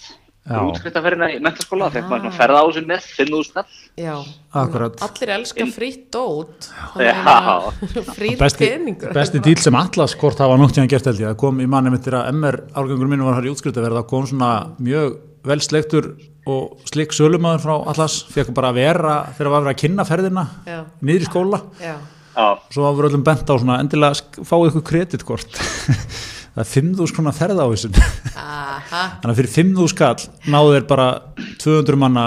útskriftafærina í mentaskóla fekk maður ferða á sig með 5.000 skall Já, Akkurat. allir elskar frýtt dót. Frýtt peningur. Besti díl sem allaskort hafa nokt tíðan gert held ég, það kom í manni mitt að MR árgangur minn var hér í útskriftafærið, það kom svona mjög vel sleiktur og slik sölumæður frá allas, fekk bara að vera þegar það var að kynna ferðina Já. niður í skóla. Já. svo var við öllum bent á svona endilega fáið ykkur kreditkort það er 5.000 konar ferð á þessum þannig að fyrir 5.000 skall náðu þeir bara 200 manna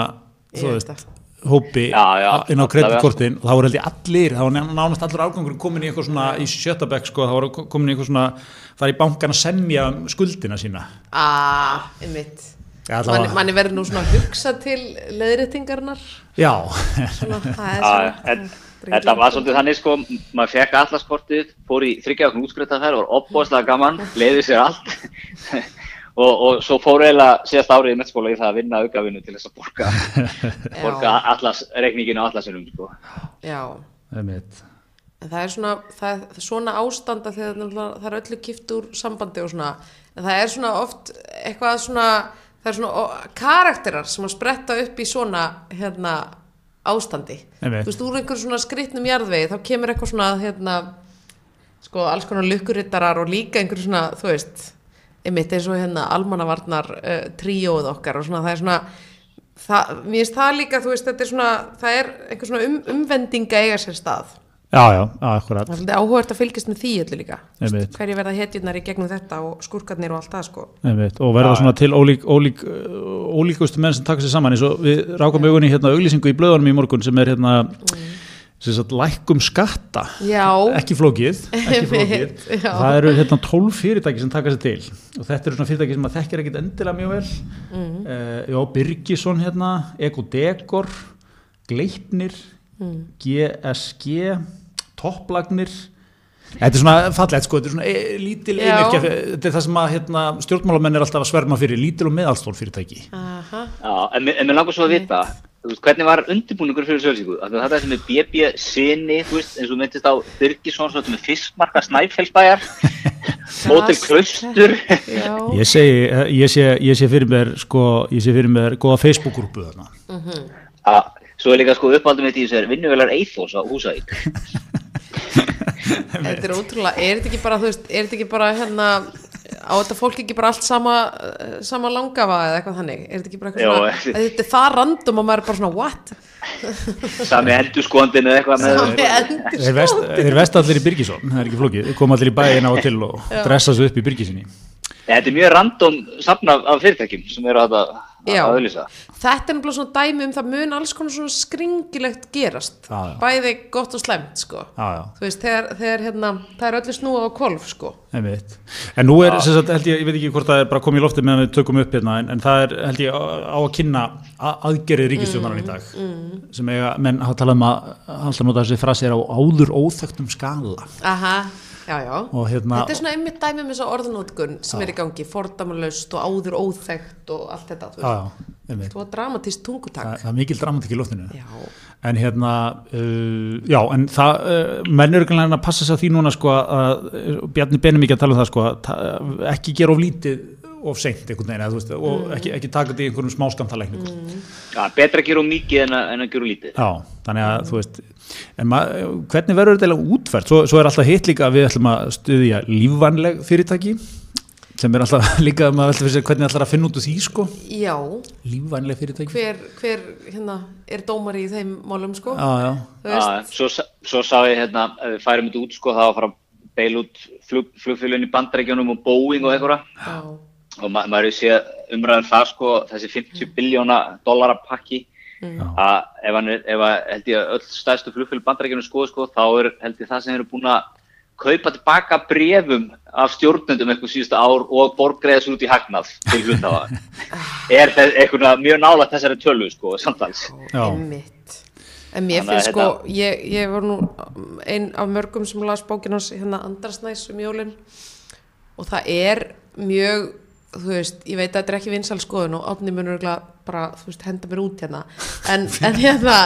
veist, hópi já, já, inn á kreditkortin og þá voru held ég allir, þá var nánast allur ágangur komin í eitthvað svona í sjötabæk sko, þá voru komin í eitthvað svona það er í bankan að semja um skuldina sína. Aaa, ah, einmitt. Manni man verður nú svona að hugsa til leðréttingarnar já. Svona, það er svona. en Þetta var svolítið þannig sko, maður fekk allarskortið, fór í þryggjákn útskriftað þær, var opbóðslega gaman, leiði sér allt. Og, og svo fór eiginlega síðast árið í mettskóla í það að vinna aukavinnu til þess að borga, borga allas, reikninginu allasinum sko. Já, það er mitt. Það er svona, það er svona ástanda þegar það er öllu kipt úr sambandi og svona, en það er svona oft eitthvað svona, það er svona karakterar sem að spretta upp í svona hérna ástandi. Þú veist, úr einhver svona skrittnum jarðvegi þá kemur eitthvað svona hérna, sko, alls konar lukkurittarar og líka einhver svona, þú veist einmitt eins og hérna almannavarnar uh, tríóð okkar og svona það er svona það, mér finnst það líka, þú veist, þetta er svona það er einhver svona um, umvendinga eiga sér stað Já, já, akkurat. Það er svolítið áhugast að fylgjast með því öllu líka. Hverju verða hetjurnar í gegnum þetta og skurkarnir og allt það sko. Einmitt. Og verða svona til ólík, ólík, ólíkustu menn sem taka sér saman. Við rákum augunni hérna auglýsingu í blöðunum í morgun sem er hérna mm. sagt, lækum skatta. Já. Ekki flókið. Ekki flókið. það eru hérna tólf fyrirtæki sem taka sér til. Og þetta eru svona fyrirtæki sem að þekkir ekkit endilega mjög vel. Mm. Uh, já, Birgisson hérna, Eko Dekor, Gleipnir, mm. GSG topplagnir þetta er svona fallegt sko, þetta er svona e, lítil einirkja, þetta er það sem að hérna, stjórnmálamenn er alltaf að sverma fyrir lítil og meðalstól fyrirtæki Aha. Já, en, en mér langar svo að vita veist, hvernig var undirbúningur fyrir sjálfsíku? Þetta er sem er BB sinni, þú veist, eins og myndist á Byrkisson, svo með fiskmarka Snæfellsbæjar, Hotel Klaustur. Ég segi, ég sé, ég sé fyrir mér, sko, ég sé fyrir mér góða Facebook-grúpu þarna. Mm -hmm. Svo er líka sko uppáldum þetta í þess að vinnuvelar Eithos á Húsavík. Þetta er ótrúlega, er þetta ekki bara, þú veist, er þetta ekki bara hérna á þetta fólk ekki bara allt sama sama langafa eða eitthvað þannig? Er þetta ekki bara eitthvað svona, þetta er það random og maður er bara svona, what? Sami endurskondin eða eitthvað Sami endurskondin Þeir vest allir í Byrkisón, það er ekki flókið. Þeir koma allir í bæin á og til og dressa svo upp í Byrkisinni Þetta er mjög random safna af fyrirtækjum sem eru að það Já, þetta er náttúrulega svona dæmi um það mun alls konar svona skringilegt gerast. Já, já. bæði gott og slemt sko. Já, þú veist, þegar, þegar hérna það er öllu snúið á kolf sko. En, en nú er, sem sagt, held ég, ég veit ekki hvort það er bara komið í lofti meðan við tökum upp hérna en, en það er, held ég, á að kynna aðgerið ríkistjóðanar mm, í dag mm. sem eiga, menn hafa talað um að alltaf nota þessi frasi er á áður óþögtum skala. Aha Já, já. Hérna, þetta er svona einmitt dæmi með þessu orðanótkun sem já. er í gangi, fordamalaust og áður óþægt og allt þetta þú veist, þetta var dramatíst tungutak Þa, það er mikil dramatík í lóttinu en hérna, uh, já en það, uh, menn eru ekki að passa sig að því núna sko að, Bjarni Benum ekki að tala um það sko að ekki gera of lítið of seint einhvern veginn, veist, og mm. ekki, ekki taka þetta í einhverjum smáskamtalækningum mm. ja, betra að gera mikið en að, en að gera lítið já, þannig að mm. þú veist hvernig verður þetta útfært? Svo, svo er alltaf hitt líka að við ætlum að stuðja lífvanleg fyrirtæki sem er alltaf líka að maður ætlum að segja hvernig ætlar að finna út úr því sko. Já, lífvanleg fyrirtæki. Hver, hver hérna, er dómar í þeim málum sko? Já, já. já svo, svo sá ég hérna, ef við færum þetta út sko að fara að beila út flug, flugfélagin í bandrækjunum og Boeing og eitthvað og ma maður hefur séð umræðan það sko þessi 50 mm. biljóna dollara pakki mm. að ef, hann er, ef að, held ég að öll stæðstu flugfélag bandarækjunum skoðu sko þá er held ég það sem eru búin að kaupa tilbaka brefum af stjórnendum eitthvað síðustu ár og borgreðast út í hagnað til hlutafa er eitthvað mjög nála þessari tölu sko samtals. En mér finnst sko, ég, ég var nú einn af mörgum sem las bókinans hérna Andrasnæs um jólinn og það er mjög þú veist, ég veit að þetta er ekki vinsal skoðun og átni munur bara, þú veist, henda mér út hérna. En, en hérna,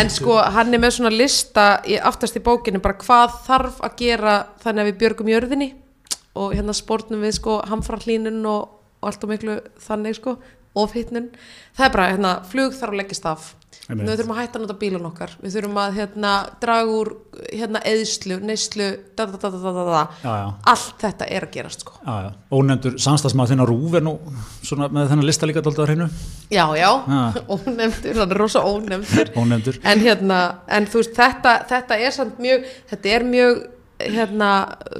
en sko hann er með svona lista í aftast í bókinu bara hvað þarf að gera þannig að við björgum jörðinni og hérna spórnum við sko hamfrallínun og, og allt og miklu þannig sko og hittnun, það er bara hérna flug þarf að leggja staf við þurfum að hætta að nota bílun okkar. Við þurfum að hérna, draga úr hérna, eðslu, neyslu da, da, da, allt þetta er að gerast sko. ónefndur samstagsmaður þinn á Rúf er nú með þennan lista líka alltaf að hreinu. Já já, ónefndur það er rosa ónefndur, ónefndur. En, hérna, en þú veist þetta, þetta er samt mjög þetta er mjög hérna,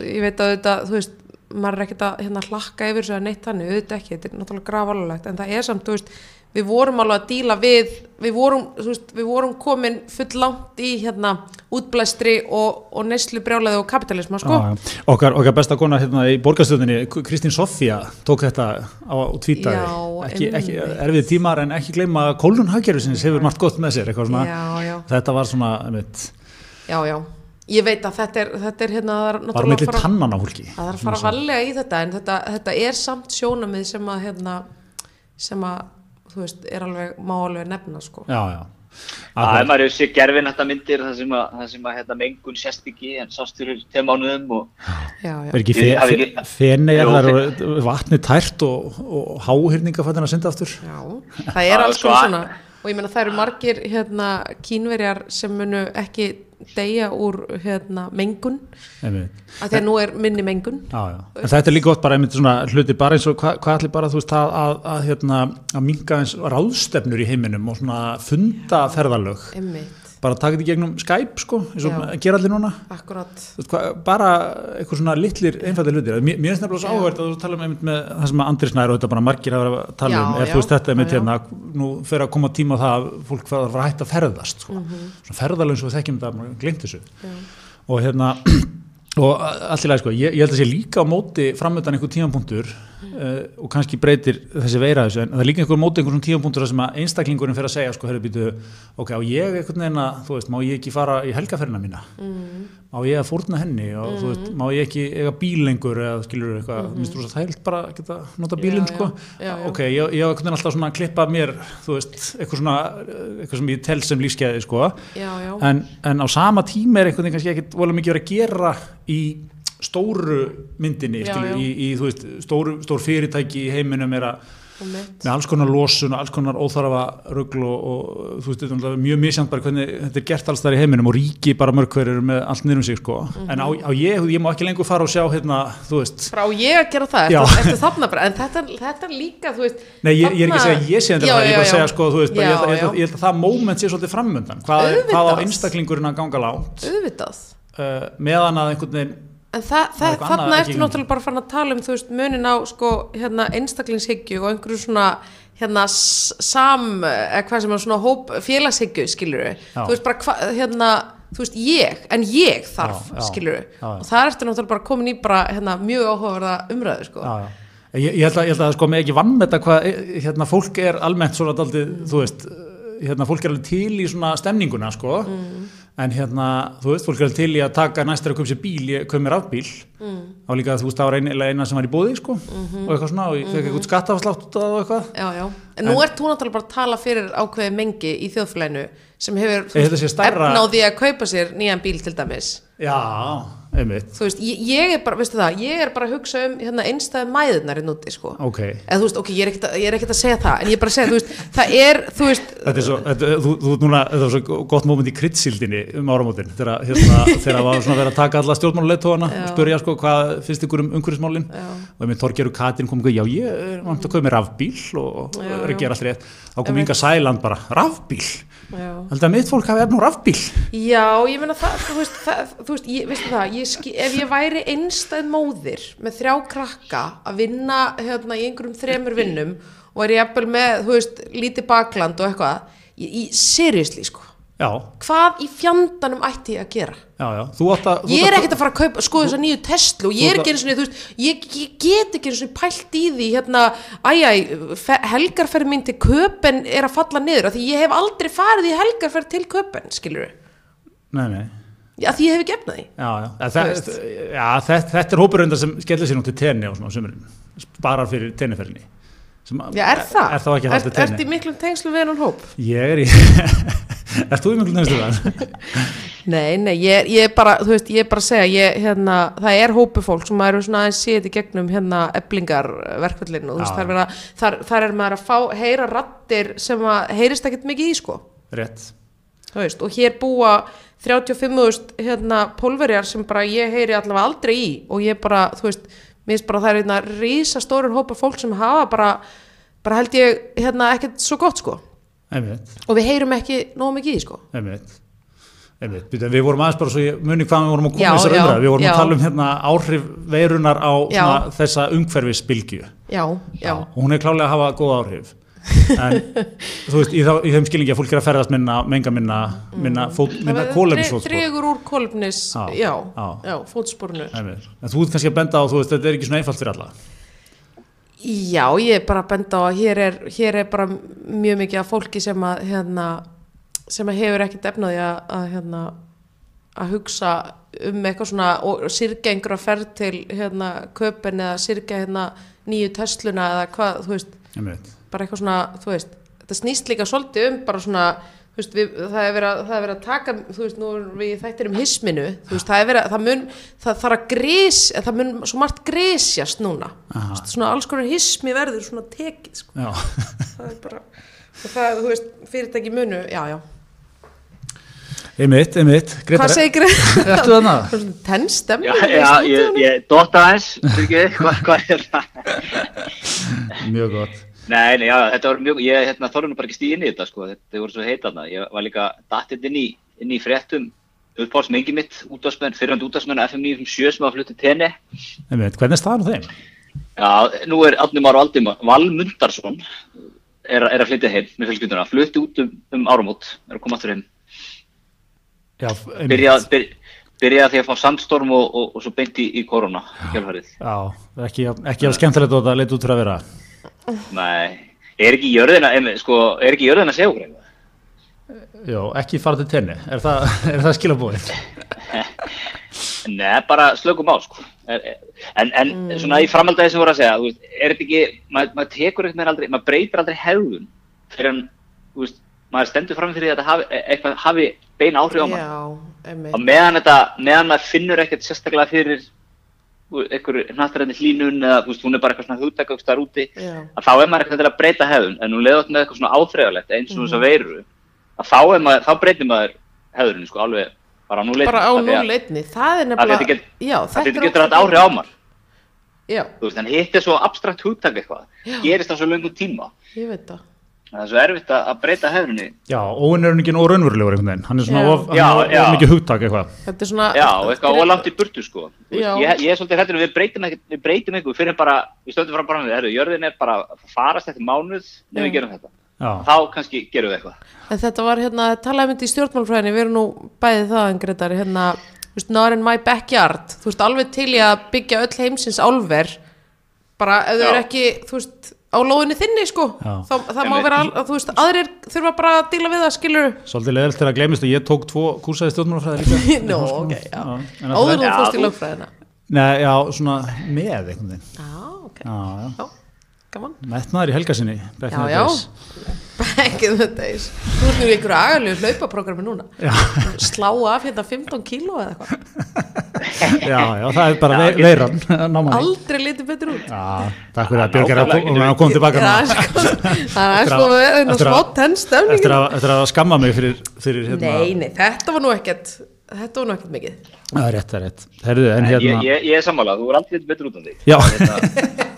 ég veit að þetta, þú veist maður er ekkert að hérna, hlakka yfir svo að neitt þannig, auðvitað ekki, þetta er náttúrulega gravalulegt en það er samt, þú veist við vorum alveg að díla við við vorum, veist, við vorum komin full langt í hérna útblæstri og, og neyslu brjálaði og kapitalisma sko. ah, okkar, okkar besta kona hérna í borgarstöðinni Kristín Sofía tók þetta á tvítagi ekki, ekki erfið tímar en ekki gleyma Kólun Haggerfisins hefur margt gott með sér já, já. þetta var svona einmitt. já já. Ég veit að þetta er, þetta er hérna bara með litli tannan á hólki? Það er að fara valega í þetta en þetta, þetta er samt sjónamið sem að hérna, sem að þú veist, er alveg, má alveg nefna sko. Já, já. Það er maður sér gerfin þetta myndir það sem að, það sem að hérna, mengun sérst ekki en sást fyrir tveim mánuðum og já, já. er ekki fe, fe, fenni er þar vatni tært og, og háhyrningafattin að synda aftur Já, það er alls konar svona og ég menna það eru margir hérna kínverjar sem munu ekki deyja úr hérna, mengun. Að því að nú er minni mengun. Já, já. en þetta er líka gott bara einmitt svona hluti bara eins og hvað hva allir bara veist að, að, að, hérna, að minga eins ráðstefnur í heiminum og svona funda ferðalög. Einmitt bara taka þetta gegnum Skype sko eins og gera allir núna. Veist, bara eitthvað svona litlir einfaldir hlutir. Mér finnst nefnilega svo áhverð að þú tala um með það sem Andris Nær og þetta bara margir að vera að tala já, um er já, þú veist þetta með hérna nú fer að koma tíma á það að fólk var að hætta að ferðast sko. mm -hmm. svona ferðalögn svo þekkjum þetta, glemt þessu. Já. og hérna og allir sko, ég, ég held að sé líka á móti framöndan einhver tímanpunktur mm. uh, og kannski breytir þessi veira þessu en það er líka einhver móti einhvern tímanpunktur sem að einstaklingurinn fyrir að segja sko, herru býtu, ok, og ég einhvern veginn að, þú veist, má ég ekki fara í helgaferna mína mm. Má ég að fórna henni? Og mm. þú veist, má ég ekki eiga bíl lengur eða skilur eitthvað, mm -hmm. minnst þú að það held bara að geta nota bílinn sko. Já, já, já. ok, ég, hef alltaf svona klippað mér þú veist, eitthvað svona eitthvað sem ég tel sem lífskeiði sko. En, en á sama tíma er einhvern veginn kannski ekkert volið mikið verið að gera í stóru myndinni skilur, í, í þú veist, stór, stór fyrirtæki í heiminum er að með alls konar losun og alls konar óþarfa ruggl og, og þú veist, þetta er mjög misjant bara hvernig þetta er gert alls þar í heiminum og ríki bara mörg hverjir með allt niður um sig sko. mm -hmm. en á, á ég, ég má ekki lengur fara og sjá hérna, þú veist. Frá ég að gera það, eftir, þarna bara? En þetta, þetta er líka, þú veist Nei, ég, ég er ekki að segja ég sé þetta, ég er bara að segja sko, veist, já, ég, held, ég, ég held að það moment sé svolítið framöndan, hvað, hvað á einstaklingurinn að ganga lánt uh, meðan að einhvern veginn En það, það, þarna ertu náttúrulega bara fann að tala um þú veist munin á sko hérna einstaklingshyggju og einhverju svona hérna sam, eða hvað sem er svona hóp félagshyggju skiluru þú veist bara hvað, hérna þú veist ég, en ég þarf já, já, skiluru já, og það ertu náttúrulega bara komin í bara hérna mjög áhugaverða umræðu sko. Ég, ég, held að, ég held að sko með ekki vann með þetta hvað hérna fólk er almennt svona mm. þú veist hérna fólk er alveg til í svona stemninguna sko. Mm en hérna, þú veist, fólk er til í að taka næstur að koma sér bíl, ég kom mér af bíl. Mm. og líka þú veist, það var eina, eina sem var í bóði sko, mm -hmm. og eitthvað svona og ég fekk eitthvað skattafslátt út af það og eitthvað. Já, já, en, en nú ert þú náttúrulega bara að tala fyrir ákveði mengi í þjóðflænu sem hefur efnáði að kaupa sér nýjan bíl til dæmis. Já einmitt. þú veist, ég, ég er bara, veistu það ég er bara að hugsa um hérna, einstæði mæðunar í núti, sko. Okay. þú veist, ok, ég er ekkert að, að segja það en ég er bara að segja, þú veist, það er þú veist, þetta er svo, þetta, þú, þú, núna þetta var svo gott móment í kryddsildinni um áramótin, þegar hérna, þegar það var svona verið að taka alla stjórnmáluleitóana og spurja, sko, hvað finnst ykkur um umhverfismálin? Og ég minn Torgeru Katin kom já, ég er vant að koma með rafbíl og er að gera allt rétt, þá kom Inga Sæland bara, rafbíl? Haldið að mitt fólk hafi ég menna það, þú veist, það, þú veist ég, veistu það, ég ski, ef ég væri einstæð móðir með þrjá krakka að vinna hérna í einhverjum þremur vinnum og er ég eppil með, þú veist, lítið bakland og eitthvað, ég, ég seriously sko Já. hvað í fjandanum ætti ég að gera já, já. Að, ég er ekkert að fara að kaupa, skoða þess að nýju Tesla og ég er ekki eins og veist, ég, ég get ekki eins og pælt í því hérna, æjæ, helgarferð mín til köpen er að falla niður af því ég hef aldrei farið í helgarferð til köpen skilur við nei, nei. Já, því ég hef ekki efnað því þetta, þetta er hópuröndar sem skellir sér nú til tenni á sömurinn sparar fyrir tenniferðinni Já, er það? Er það ekki haldið tenni? Er þetta í miklum tengslu við hennan hóp? Ég er í Er þú í miklum tengslu við hann? Nei, nei, ég, ég bara þú veist, ég er bara að segja ég, hérna, það er hópu fólk sem eru svona aðeins séð í gegnum hérna eblingarverkvallin og þú veist, þar, vera, þar, þar er maður að fá, heyra rattir sem að heyrist ekkert mikið í, sko Rétt veist, og hér búa 35.000 hérna pólverjar sem bara ég heyri allavega aldrei í og ég bara, þú veist mér finnst bara það er einna rísa stórir hópa fólk sem hafa bara, bara held ég hérna ekkert svo gott sko Einmitt. og við heyrum ekki nóg mikið í sko Einmitt. Einmitt. við vorum aðeins bara svo ég muni hvað við vorum að koma þessar umræð, við vorum já. að tala um hérna áhrif veirunar á svona, þessa umhverfisbylgju og hún er klálega að hafa góð áhrif en þú veist, í, þá, í þeim skilningi að fólk er að ferðast minna, menga minna minna, mm. minna kólefnisfótspor dregur úr kólefnis, já, já, já. fótspornu en þú ert kannski að benda á, þú veist, þetta er ekki svona einfalt fyrir alla? Já, ég er bara að benda á að hér er, hér er bara mjög mikið af fólki sem að hérna, sem að hefur ekkert efnaði að, að hérna að hugsa um eitthvað svona og sirkja einhverja ferð til hérna köpun eða sirkja hérna nýju tösluna eða hvað, þú veist bara eitthvað svona, þú veist þetta snýst líka svolítið um bara svona veist, við, það er verið að, að taka þú veist, nú erum við þættir um hisminu veist, það er verið að það mun það þarf að grís, það mun svo margt grísjast núna, veist, svona alls konar hismi verður svona tekið sko. það er bara það, þú veist, fyrirtæki munu, já, já. Einmitt, einmitt. Hvað segir Gretar? Tennstem Já, já ég, ég dotta aðeins hvað hva er það? Mjög gott Nei, nei, já, þetta var mjög, ég hérna, þorði nú bara ekki stíð inn í þetta sko, þetta voru svo heitaðna, ég var líka dattinn inn í, inn í fréttum, uppáhaldsmengi mitt, útvarsmenn, fyrirhandi útvarsmenn, FM 97 sem var að fluta til tenni. Hvernig er staðan á þeim? Já, nú er Aldimar og Aldimar, Valmundarsson er, er að flytja heim með fjölskylduna, flutti út um, um áramót, er að koma aftur heim. Já, byrjað byr, byrja því að fá sandstorm og, og, og svo beint í, korona, hjálparið. Já, ekki, ekki af skemmtilegt og þetta leitt út fyrir að vera. Nei, er ekki jörðin að, sko, er ekki jörðin að segja okkur eitthvað? Jó, ekki fara til tenni, er það, það skilabóðið? Nei, bara slökum á sko. En, en mm. svona í framhaldagi sem voru að segja, veist, er þetta ekki, maður mað tekur eitthvað aldrei, maður breytir aldrei hefðun fyrir en, þú veist, maður stendur fram fyrir því að þetta hafi, eitthvað hafi beina áhrif á maður. Já, einmitt. Og meðan þetta, meðan maður finnur ekkert sérstaklega fyrir einhverju náttúrulega hlínun eða, þú veist, hún er bara eitthvað svona hugdækast þar úti, Já. að þá er maður ekkert að breyta hefðun, en hún leður með eitthvað svona áþreigalegt eins og þess að mm. veiru, að þá, maður, þá breytir maður hefðurinn, sko, alveg bara á núleitni bara á núleitni, það er nefnilega get, já, þetta getur alltaf áhrif á maður. Já. þú veist, en hitt er svo abstrakt hugtak eitthvað, gerist á svo löngu tíma. Ég veit það það er svo erfitt að breyta hefðinni. Já, óinn er ekki nóg raunverulegur einhvern veginn. Hann er svona of, já, of, of mikið hugtak eitthvað. Svona, já, eitthvað ólátt í burtu sko. Ég, ég er svolítið hættur við breytum eitthvað við breytum eitthvað fyrir bara, við stöndum fram bara með þetta jörðin er bara farast eftir mánuð ef við gerum þetta. Já. þá kannski gerum við eitthvað. En þetta var hérna, talaðum við í stjórnmálfræðinni við erum nú bæðið það en Gretar hérna, þú veist, not in my backyard. Þú veist, alveg til ég að byggja öll heimsins álver. Bara á lóðinni þinni sko, þá, það má vera þú veist, aðrir þurfa bara að díla við það skilur Svolítið leðilt þegar að glemist að ég tók tvo kúsaði stjórnmálfræði líka. Nó, ok, já, áður þú fórst í lögfræðina. Nei, já, svona með einhvern veginn. Já, ok, já, já gaman. Mettnaður í helgasinni Já, já, back in the days. Þú ert nú í einhverju agalegu hlaupaprogrammi núna. Já. Slá af hérna 15 kíló eða eitthvað. Já, já, það er bara ve veiran Aldrei litið betur út. Já, takk fyrir að Björg er að koma tilbaka Það er sko með smá tennstöfning Eftir að skamma mig fyrir, fyrir hérna. Nei, nei, þetta var nú ekkert Þetta var nú ekkert mikið. Það er rétt, það er rétt Herðu, hérna... ég, ég, ég er sammálað, þú er aldrei litið betur út af þig. Já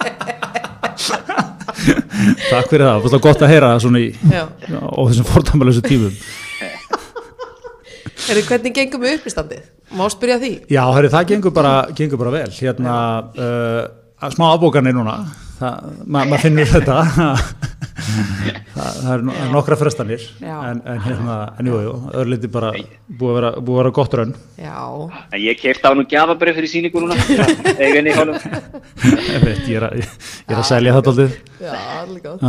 Takk fyrir það, það var gott að heyra það svona í á þessum fordæmalösu tímum. Herri, hvernig gengum við upp í standið? Má spyrja því? Já, herri, það gengur bara, gengur bara vel. Hérna, uh, smá afbókanir núna ma maður finnur þetta. Það, það er nokkra frestanir en, en hérna, en jú, jú öðruliti bara búið að vera, búið að vera gott raun Já. En Ég keipt á nú gafabrið fyrir síningu núna. Ég er að, ég er að selja þetta aldrei Já, allir gótt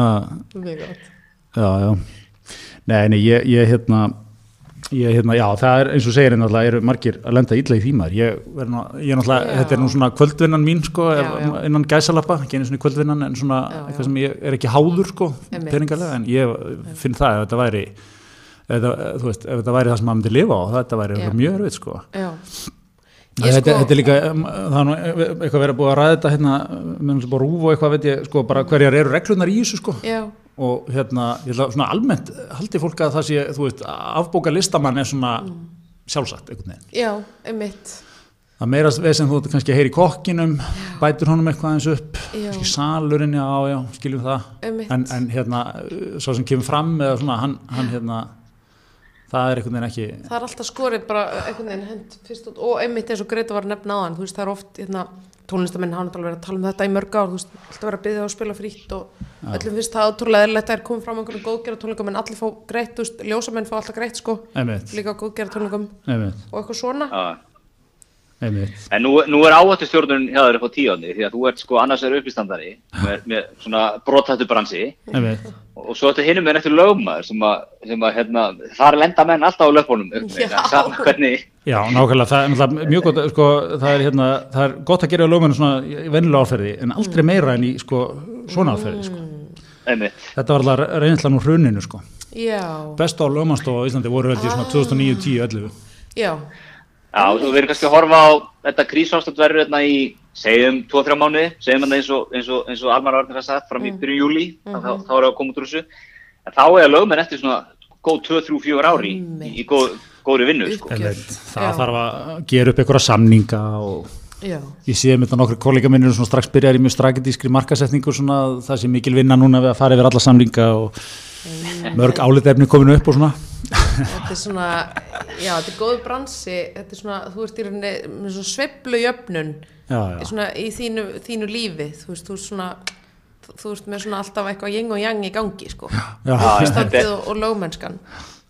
Já, já. Nei, nei, ég, ég hérna Ég, hérna, já, það er eins og segir náttúrulega eru margir að lenda ítla í þýmar ég, ég náttúrulega, þetta er nú svona kvöldvinnan mín sko, já, já. innan gæsalappa ekki einu svona kvöldvinnan en svona eitthvað sem ég er ekki háður sko, peningalega en ég finn það ef þetta væri ef, þú veist, ef þetta væri það sem maður myndi lifa á þetta væri mjög örfið sko. Þetta, sko, þetta er líka, það er nú eitthvað verið að búið að ræða þetta hérna, með náttúrulega rúf og eitthvað veit ég, sko, bara hverjar eru reglunar í þessu sko. Já og hérna, ég ætla svona almennt haldi fólk að það sé, þú veist, afbóka listamann er svona mm. sjálfsagt einhvern veginn. Já, einmitt. Það meirast veið sem þú kannski heyri kokkinum, já. bætur honum eitthvað eins upp, kannski salurinn, já, já, skiljum það. Einmitt. En, en hérna, svo sem kemur fram eða svona, hann, hann hérna, það er einhvern veginn ekki... Það er alltaf skorið bara einhvern veginn hend fyrst og einmitt eins og Greta var nefn aðan, þú veist, það er oft, hérna, tónlistamenn hafa náttúrulega verið að tala um þetta í mörg ár þú veist, alltaf verið að byggja á að spila frítt og ja. öllum finnst það átrúlega eðlert að er komið fram einhvern góðgerða tónleikum en allir fá greitt, þú veist, ljósamenn fá alltaf greitt sko, Einmitt. líka góðgerða tónleikum Einmitt. og eitthvað svona ja. En nú, nú er áhættu stjórnun hjá þér upp á tíóni því að þú ert sko annars er uppistandari með, með svona brotthættu bransi Einmitt. og svo þetta hinnum er eftir lögmaður sem að, sem að hérna, það er lenda menn alltaf á lögfónum hvernig Já, nákvæmlega, það er mjög gott sko, það, er, hérna, það er gott að gera lögmennu svona í vennilega áferði en aldrei mm. meira en í sko, svona áferði sko. mm. Þetta var alltaf reynslan úr hruninu sko. Best á lögmannstofa í Íslandi voru veldi svona 2009, 10, 11 Já Já, þú verður kannski að horfa á þetta krísástandverður hérna í, segjum, 2-3 mánuði, segjum þetta eins og, eins og, eins og Almar Varnir har sagt fram í byrju júli, mm -hmm. þá, þá er það að koma út úr þessu. En þá er lögmenn eftir svona góð 2-3-4 ári í, í góð, góðri vinnu, sko. Það Já. þarf að gera upp einhverja samninga og Já. ég sé með þetta nokkru kollega minnir svona strax byrjar í mjög strategískri markasetningu svona það sé mikil vinna núna við að fara yfir alla samninga og mörg álitefni kominu upp og svona þetta er svona já, þetta er góð bransi. Þetta er svona, þú ert í rauninni með svona sveiblu jöfnun já, já. Svona, í þínu, þínu lífi. Þú veist, þú ert svona þú ert með svona alltaf eitthvað jeng og jang í gangi sko, standið og, og lögmennskan.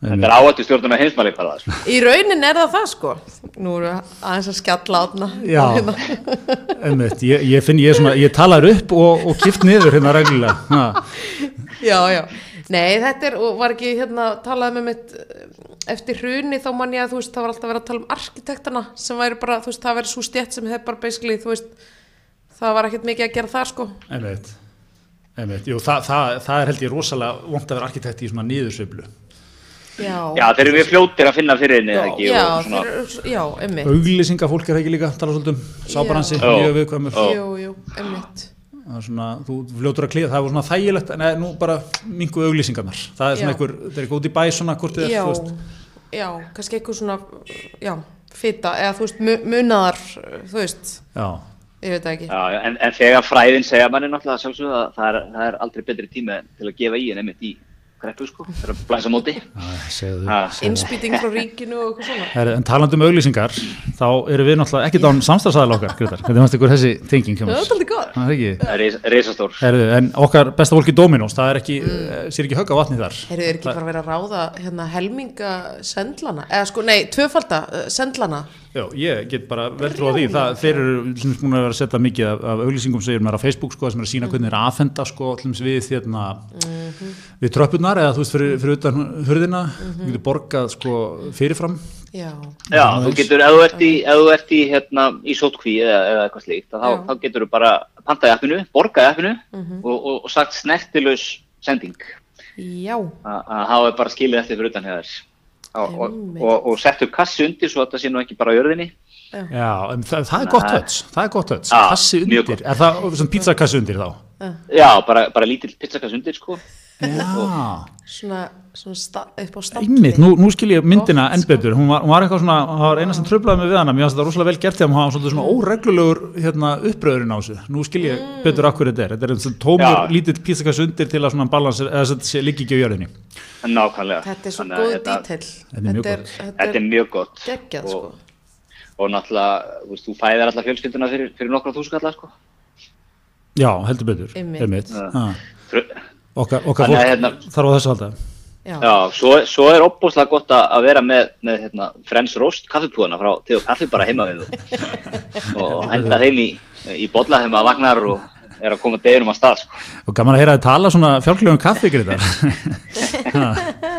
Þetta er áhættu stjórnuna heimsmæli sko. Í raunin er það það sko. Nú eru aðeins að skjalla átna Já, einmitt. Ég, ég finn, ég, svona, ég talar upp og, og kipt niður hérna reglulega. Já, já Nei, þetta er, og var ekki hérna, talaði með mitt eftir hruni þá man ég að þú veist, það var alltaf verið að tala um arkitektana sem væri bara, þú veist, það væri svo stjætt sem hefði bara basically, þú veist, það var ekkert mikið að gera það sko. Einmitt, einmitt, jú, það, það, það er held ég rosalega vond að vera arkitekt í svona niðursveiflu. Já, Já, þeir eru við fljótir að finna fyrir henni, eða ekki? já, og svona- þeir, eru- já, einmitt. Auglýsinga fólk er ekki líka, tala svolítið um, sábaransi, mjög viðkvæmur. Jú, jú, einmitt. Það er svona, þú fljótur að klíða, það er svona þægilegt, en eða, nú bara mingu auglýsingarnar. Það er svona Já. einhver, það er eitthvað út í bæ svona, hvort þið er, Já, þú veist. já, kannski eitthvað svona, já, fita, eða þú veist, mu- munaðar, þú veist, Já, ég veit ekki. Já, en, en þegar fræðin segja manni náttúrulega sjálfsögðu að það er, það er aldrei betri tími til að gefa í en einmitt í kreppu sko, það er að blæsa móti. Innspýting frá ríkinu og eitthvað svona. Her, en talandi um auglýsingar, þá erum við náttúrulega ekkert án samstafsæðal okkar, Gretar. Hvernig fannst ykkur þessi Já, mér? það er aldrei góð. Það er ekki. Er. Herðu, en okkar besta fólk í Dominos, það er ekki, mm. sér ekki högg á vatni þar. Heyrðu, er ekki bara verið að ráða hérna helminga sendlana, eða sko, nei, tvöfalda uh, sendlana. Já, ég get bara vel trú á því, það, þeir eru sem búin að vera að setja mikið af, af auglýsingum segir mér á Facebook, sko, sem er að sína hvernig þeir aðfenda, sko, allums við, hérna, við tröppunar, eða þú veist, fyrir, fyrir utan hurðina, við getum borgað, sko, fyrirfram. Já, Já, þú getur, ef þú ert í, ef þú ert í, hérna, í sótkví eða, eða eitthvað slíkt, að þá, þá getur þú bara pantað í appinu, borgað í appinu og, og, og sagt snertilaus sending. já, Að að hafa bara skilið eftir fyrir utan hér. Og, og, Einmitt. og, og settu kassi undir svo að það sé nú ekki bara á jörðinni. Já, en það, það er gott höts, það er gott höts, kassi undir, er það svona pizzakassi undir þá? Já, bara, bara lítill pizzakassi undir, sko. Svona, svona sta, upp á einmitt, nú, nú skil ég myndina enn sko. betur, hún var, hún var eitthvað svona, það var eina sem tröflaði mig við hana, mér finnst þetta rosalega vel gert þegar hún hafa svolítið svona óreglulegur hérna, uppröðurinn á þessu, nú skil ég betur akkur þetta er, þetta er eins og tómur Já. lítill pizzakassi undir til að svona balans, eða þetta sé líki ekki á jörðinni. Nákvæmlega. Þetta er svo að góð dítill. Þetta er mjög Þetta er, gott. þetta Þetta mjög gott. geggjað, Og- sko. Og náttúrulega, þú veist, þú fæðir alla fjölskylduna fyrir, fyrir nokkra þúskalla, sko. Já, heldur betur, Okkar, okkar fólk að hérna- þarf á þessu að halda. Já, Já, svo, svo er opbúslega gott að að vera með, með hérna, Friends Roast kaffipúðana frá Theo Kaffi bara heima við og henda þeim í, í bolla þegar maður vagnar og er að koma deginum að stað sko. Og gaman að heyra að tala svona fjálklöfum kaffi, Gretar.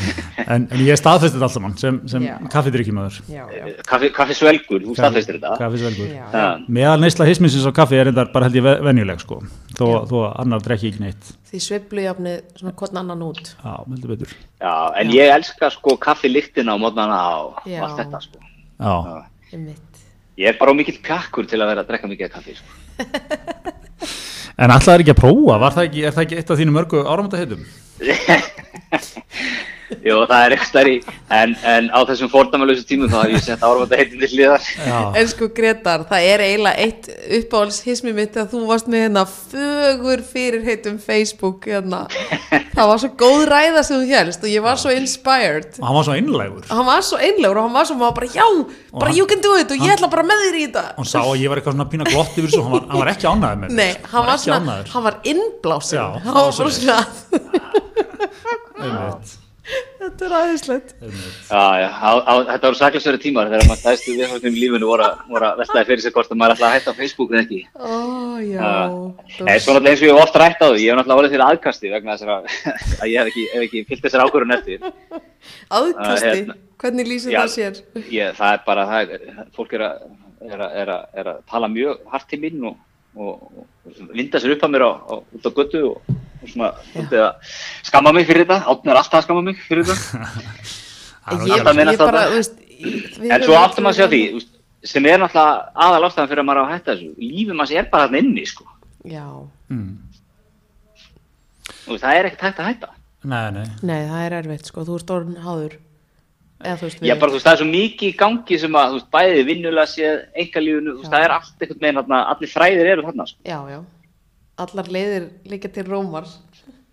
en, en ég staðfesti þetta alltaf mann sem, sem Já. kaffidrykkjumöður. já, já. Kaffi, kaffi svelgur, þú staðfestir þetta Kaffisvelgur. Já, Já, Meðal neysla hisminsins á kaffi er þetta bara held ég ve- venjuleg sko, þó, þó að annar drekki ekki neitt. Því sveiflujafni svona hvern annan út. Já, heldur betur. já, en ég elska sko kaffi lyktina á mótnana og Já. allt þetta sko. Já, Einmitt. Ég er bara mikill kakkur til að vera að drekka mikið af kaffi sko. en alltaf er ekki að prófa, það ekki, er það ekki eitt af þínu mörgu áramöndaheitum? Jú, það er eitthvað í, en, en á þessum fórdamalösu tímum þá hef ég sett áramönda heitin til hliðar. Já, En sko Gretar, það er eiginlega eitt uppáhalds hismi mitt að þú varst með hérna fögur fyrirheitum Facebook hérna. Það var svo góð ræða sem þú helst og ég var svo inspired. og hann var svo einlægur. Hann var svo einlegur og hann var svo bara já, bara hann- you can do it og ég ætla bara með þér í þetta. Hann sá að ég var eitthvað svona pína glott yfir þessu, hann var, hann var ekki ánæður með Nei, hann var ekki svona, hann var innblásin. Já, það svona, þetta er aðeinslegt. þetta voru saklisverið tímar þegar maður stæðstu viðhóttum í lífinu voru, að- voru að veltaði fyrir sig hvort að maður ætlaði að hætta á Facebook eða ekki. Ó, já. Nei, svo náttúrulega eins og ég hef oft rætt á því, ég hef náttúrulega orðið fyrir aðkasti vegna þess að, að ég hef ekki, hef ekki fyllt þessar ákvörðun eftir. Aðkasti, Uh, hérna. hvernig lýsir það sér? Ég, það er bara, það er, fólk er að, er að, er að, er að tala mjög hart til mín og, og, og vinda sér upp að mér á, á, út á götu og, og svona, að skamma mig fyrir þetta, áttin er alltaf að skamma mig fyrir þetta. Er Ég, alltaf veist, við En svo áttum að sjá aldrei- því, veist, sem er náttúrulega aðal ástæðan fyrir að maður á að hætta þessu, lífið maður er bara þarna inni, sko. Já, Mm. Veist, það er ekkert hægt að hætta. Nei, nei. nei, það er erfitt, sko, þú ert orðin háður. Eða veist, Já, bara þú veist, það er svo mikið í gangi sem að, þú veist, bæðið vinnulega séð, engalífunu, þú veist, það er allt einhvern veginn þarna, allir fræðir eru þarna, sko. Já, já. Allar leiðir líka til Rómar.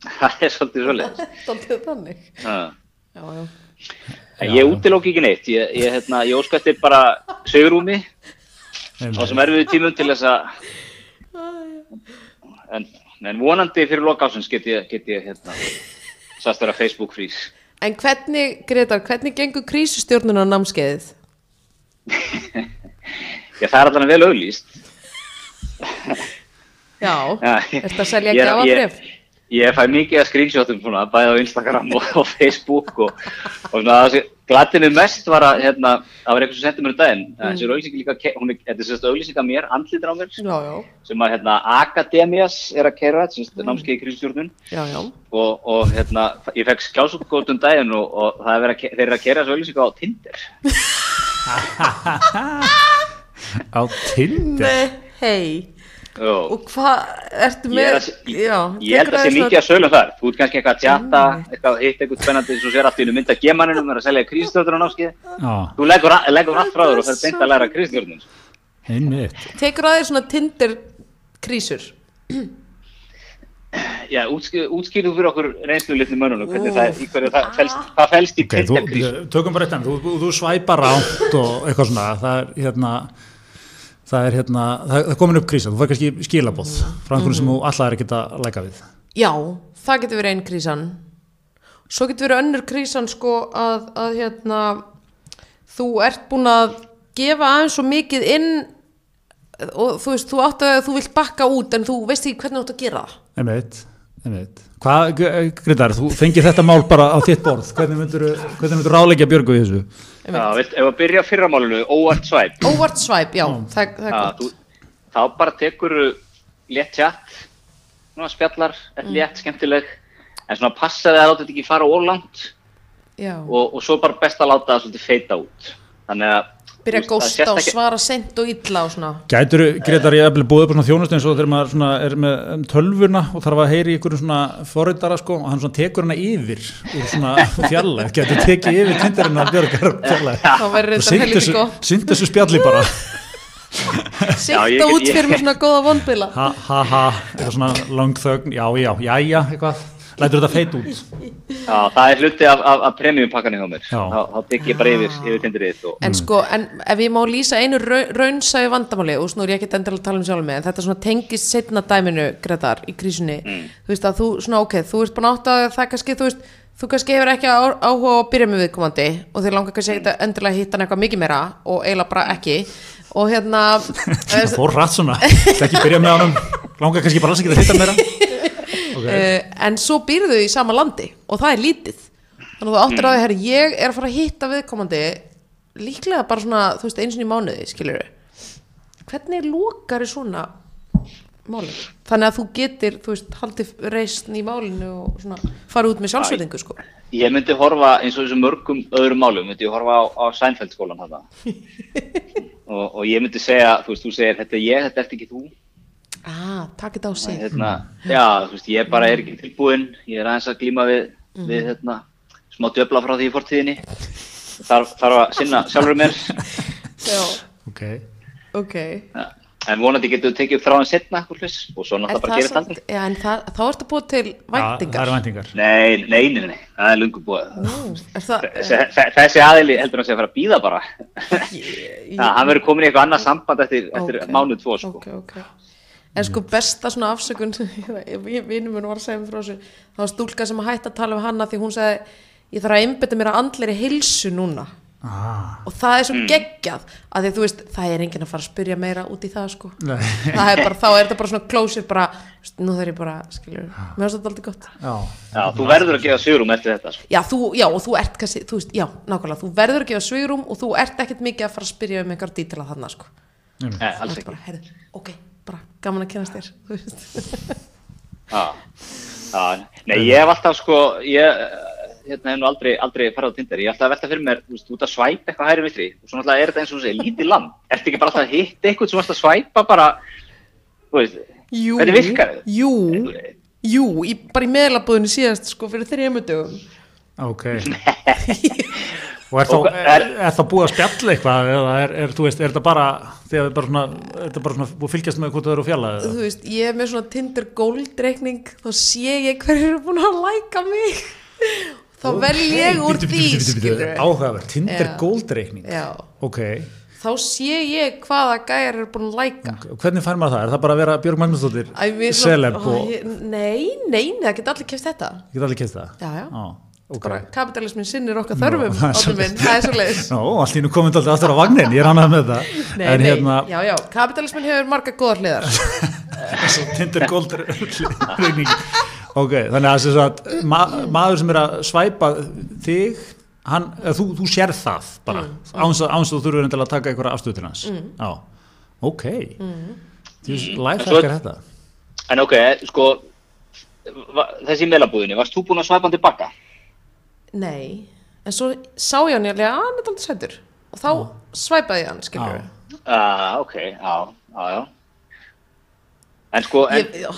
Það er svolítið svolítið. Svolítið þannig. Já. Já, já. Ég útilóki ekki neitt, ég, ég, hérna, ég óska eftir bara sögurúmi á sem erfiðu tímum til þess að, en, en vonandi fyrir lokásins get ég, get ég, hérna, sæst vera Facebook frís. En hvernig, Gretar, hvernig gengur krísustjórnuna námskeiðið? Já, það er allan vel auglýst. Já, að selja ég er- gjafabrif? ég fæ mikið að screenshotum svona, bæði á Instagram og, og Facebook og, og svona það sem mig mest var að hérna, það var eitthvað sem sendi mér um daginn, mm. þessi auðlýsing líka, ke- hún er, þetta er sérst auðlýsing að mér, andlitur á mér, já, já, sem að hérna Akademias er að kera, sérst mm. námskeið í krisistjórnun já, já. og, og hérna, ég fekk skjálsútkótt um daginn og, og það er verið að, þeir eru að kera þessu auðlýsingu á Tinder. á Tinder Nei, hei. Jó. Og hvað, ertu Ég, með, er að, ég, já, ég held að það sé mikið að sölum þar. Þú ert kannski eitthvað að tjata, eitthvað hitt eitthvað spennandi svo sér allt í einu mynd að gemanninum er að selja krisistjórnur á námskeið. Já, Þú leggur, leggur allt frá þér og fer beint að læra krisistjórnun. einmitt tekur að þér svona Tinder krísur? Já, útskýr, útskýrðu fyrir okkur reynslu litni það, það felst, hvað felst í Ok, þú, Tinder-krísu? tökum bara eitt enn, þú, þú, þú svæpar rátt og eitthvað svona, það er hérna, það er hérna, það er komin upp krísa, þú fær kannski skilabóð frá einhvern sem þú alltaf er ekki að læka við. Já, það getur verið einn krísan. Svo getur verið önnur krísan sko að, að hérna, þú ert búin að gefa aðeins svo mikið inn og þú veist, þú átt að þú vilt bakka út en þú veist ekki hvernig þú átt að gera það. Hvað, Gryndar, þú fengið þetta mál bara á þitt borð, hvernig myndur, hvernig myndur ráleikja Björgu í þessu? Já, vilt, ef að byrja fyrramálinu, óvart svæp, Óvart svæp, já, það, það er gott. þú, þá bara tekur létt tjatt, svona spjallar, Mm. létt, skemmtileg, en svona passaði að láta þetta ekki fara ólangt Já, og, og svo bara best að láta það svolítið feita út. Þannig að byrja að gósta og svara sent og illa og svona. Gætur, Gryndar, ég hefði búið upp á svona þjónustu eins og þegar maður svona er með um, tölvuna og þarf að heyri ykkur svona forritara sko og hann svona tekur hana yfir úr svona fjallæg, gætur tekið yfir tindarinn að Björgar verður Og helviti þessu, spjalli bara. Já, Sitt ég- og út ég- fyrir mig svona góða vonbila. ha ha ha, eitthvað svona langþögn. Já já, jæja, eitthvað lætur þetta feit út. Já, það er hluti af, af, af premiumpakkanum hjá mér. Þá, þá tek ég bara yfir, yfir tindirið og En sko, en ef ég má lýsa einu rau- raunsæju vandamáli, og snúr ég ekki endilega að tala um sjálf mig, en þetta svona tengist setna dæminu, Gretar, í krísunni, þú veist að þú, svona ok, þú ert búin átt að það kannski, þú veist, þú kannski hefur ekki á- áhuga á að byrja með viðkomandi og þið langar kannski ekki endilega að hitta hann eitthvað mikið meira og eiginlega bara ekki. Og hérna, það fór rætt svona, það ekki byrja með honum. Langar kannski bara alls ekki að hitta meira okay. uh, en svo býrðu í sama landi og það er lítið þannig að þú áttir að því, herri, ég er að fara að hitta viðkomandi líklega bara svona, þú veist, eins og í mánuði skilur hvernig lokar er svona málum þannig að þú getur, þú veist, haldið reisn í málinu og svona fara út með sjálfsveitingu sko ég myndi horfa eins og þessum mörgum öðrum málum, myndi ég horfa á, á Seinfeld skólan þarna. og, og ég myndi segja, þú veist, þú segir þetta er ég, þetta ert ekki þú. Ah, takk þetta á sig Hérna, já, þú veist, ég bara er ekki tilbúinn, ég er aðeins að glíma við, við hérna, smá döfla frá því í fortíðinni. Þarf, þarf að sinna sjálfur mér. já, ok, ok Ja. En vonandi getur við tekið upp þráðan setna, hluss, og svo En náttúrulega bara það gerist samt- aldrei. já, en það, þá ertu búið til Já, það væntingar eru væntingar Nei, nei, nei, nei, það er lungu búið. Nú, er það, Þessi, þe- þessi aðili heldur hann sé að fara að býða bara. Já, hann verður komin í eitthvað annað samband eftir, eftir Ok, mánuð tvo, sko. ok, ok. En sko besta svona afsökun vinnum minn var að segja mér frá þessu það var stúlka sem að hætta að tala um hanna því hún sagði ég þarf að einbytta mér að andleri hilsu núna. Ah, og það er svo geggjað að því þú veist, það er enginn að fara að spyrja meira út í það sko. Nei. það er bara, þá er þetta bara svona closure bara, þú veist, nú þarf ég bara, skilur mér finnst þetta aldrei gott. Já, Já, þú verður að gefa sigurum eftir þetta, sko. já, þú, já, og þú ert kannski, þú veist, já, nákvæmlega þú verður að gefa svigrum og þú ert ekkert mikið að fara að spyrja um einhver dítila þarna sko. Nei, bara, gaman að kynast þér þú veist Já, já, nei, ég hef alltaf, sko, ég hérna, hef nú aldrei, aldrei farið á Tinder. Ég hef alltaf að velta fyrir mér, þú veist, út að svæpa eitthvað hægri vitri. Og svo náttúrulega er þetta eins og þú segir, lítið land. Ertu ekki bara alltaf að hitta eitthvað sem varst að svæpa bara, þú veist, Jú, hvernig virkar þetta? Jú, jú, í, bara í meðlabúðinu síðast sko fyrir þrejum dögum ok og er þá, Og er, er- er þá búið að spjalla eitthvað eða er, er, er þetta bara þegar þið bara svona, er þetta bara svona búið að fylgjast með hvort það eru fjalla eða? Þú veist, ég er með svona Tinder Gold reikning þá sé ég hverju eru búin að læka mig. Þá vel ég úr því áhugaverð, Tinder Já. Gold reikning Já, ok, þá sé ég hvaða gæjar eru búin að læka og hvernig fær maður það? Er það bara að vera Björg Magnúsdóttir Ó, og Nei, nei, nei, það geta allir kæft þetta. Ég get allir kemst það? Já, já, ok bara kapitalismin sinnir okkar þörfum það er áttum minn, það er svo leiðis í nú komið alltaf aftur á vagnin, ég er annað með það. Nei, nei, hérna, já, já, kapitalismin hefur marga góðar hliðar. Svo Tinder Gold reikning ok, þannig að, að ma maður sem er að svæpa þig hann, þú, þú sér það bara, mm. áns að þú þurfur að taka einhverja afstöð til hans. Mm. ok. Mm. læfækkar þetta. En ok, sko þessi meðlabúðinni, varst þú búin að svæpa hann tilbaka? Nei, en svo sá ég hann ég að hann er alltaf sættur og þá ah. svæpaði hann, skilur við ah, ok, já, já, já. En sko,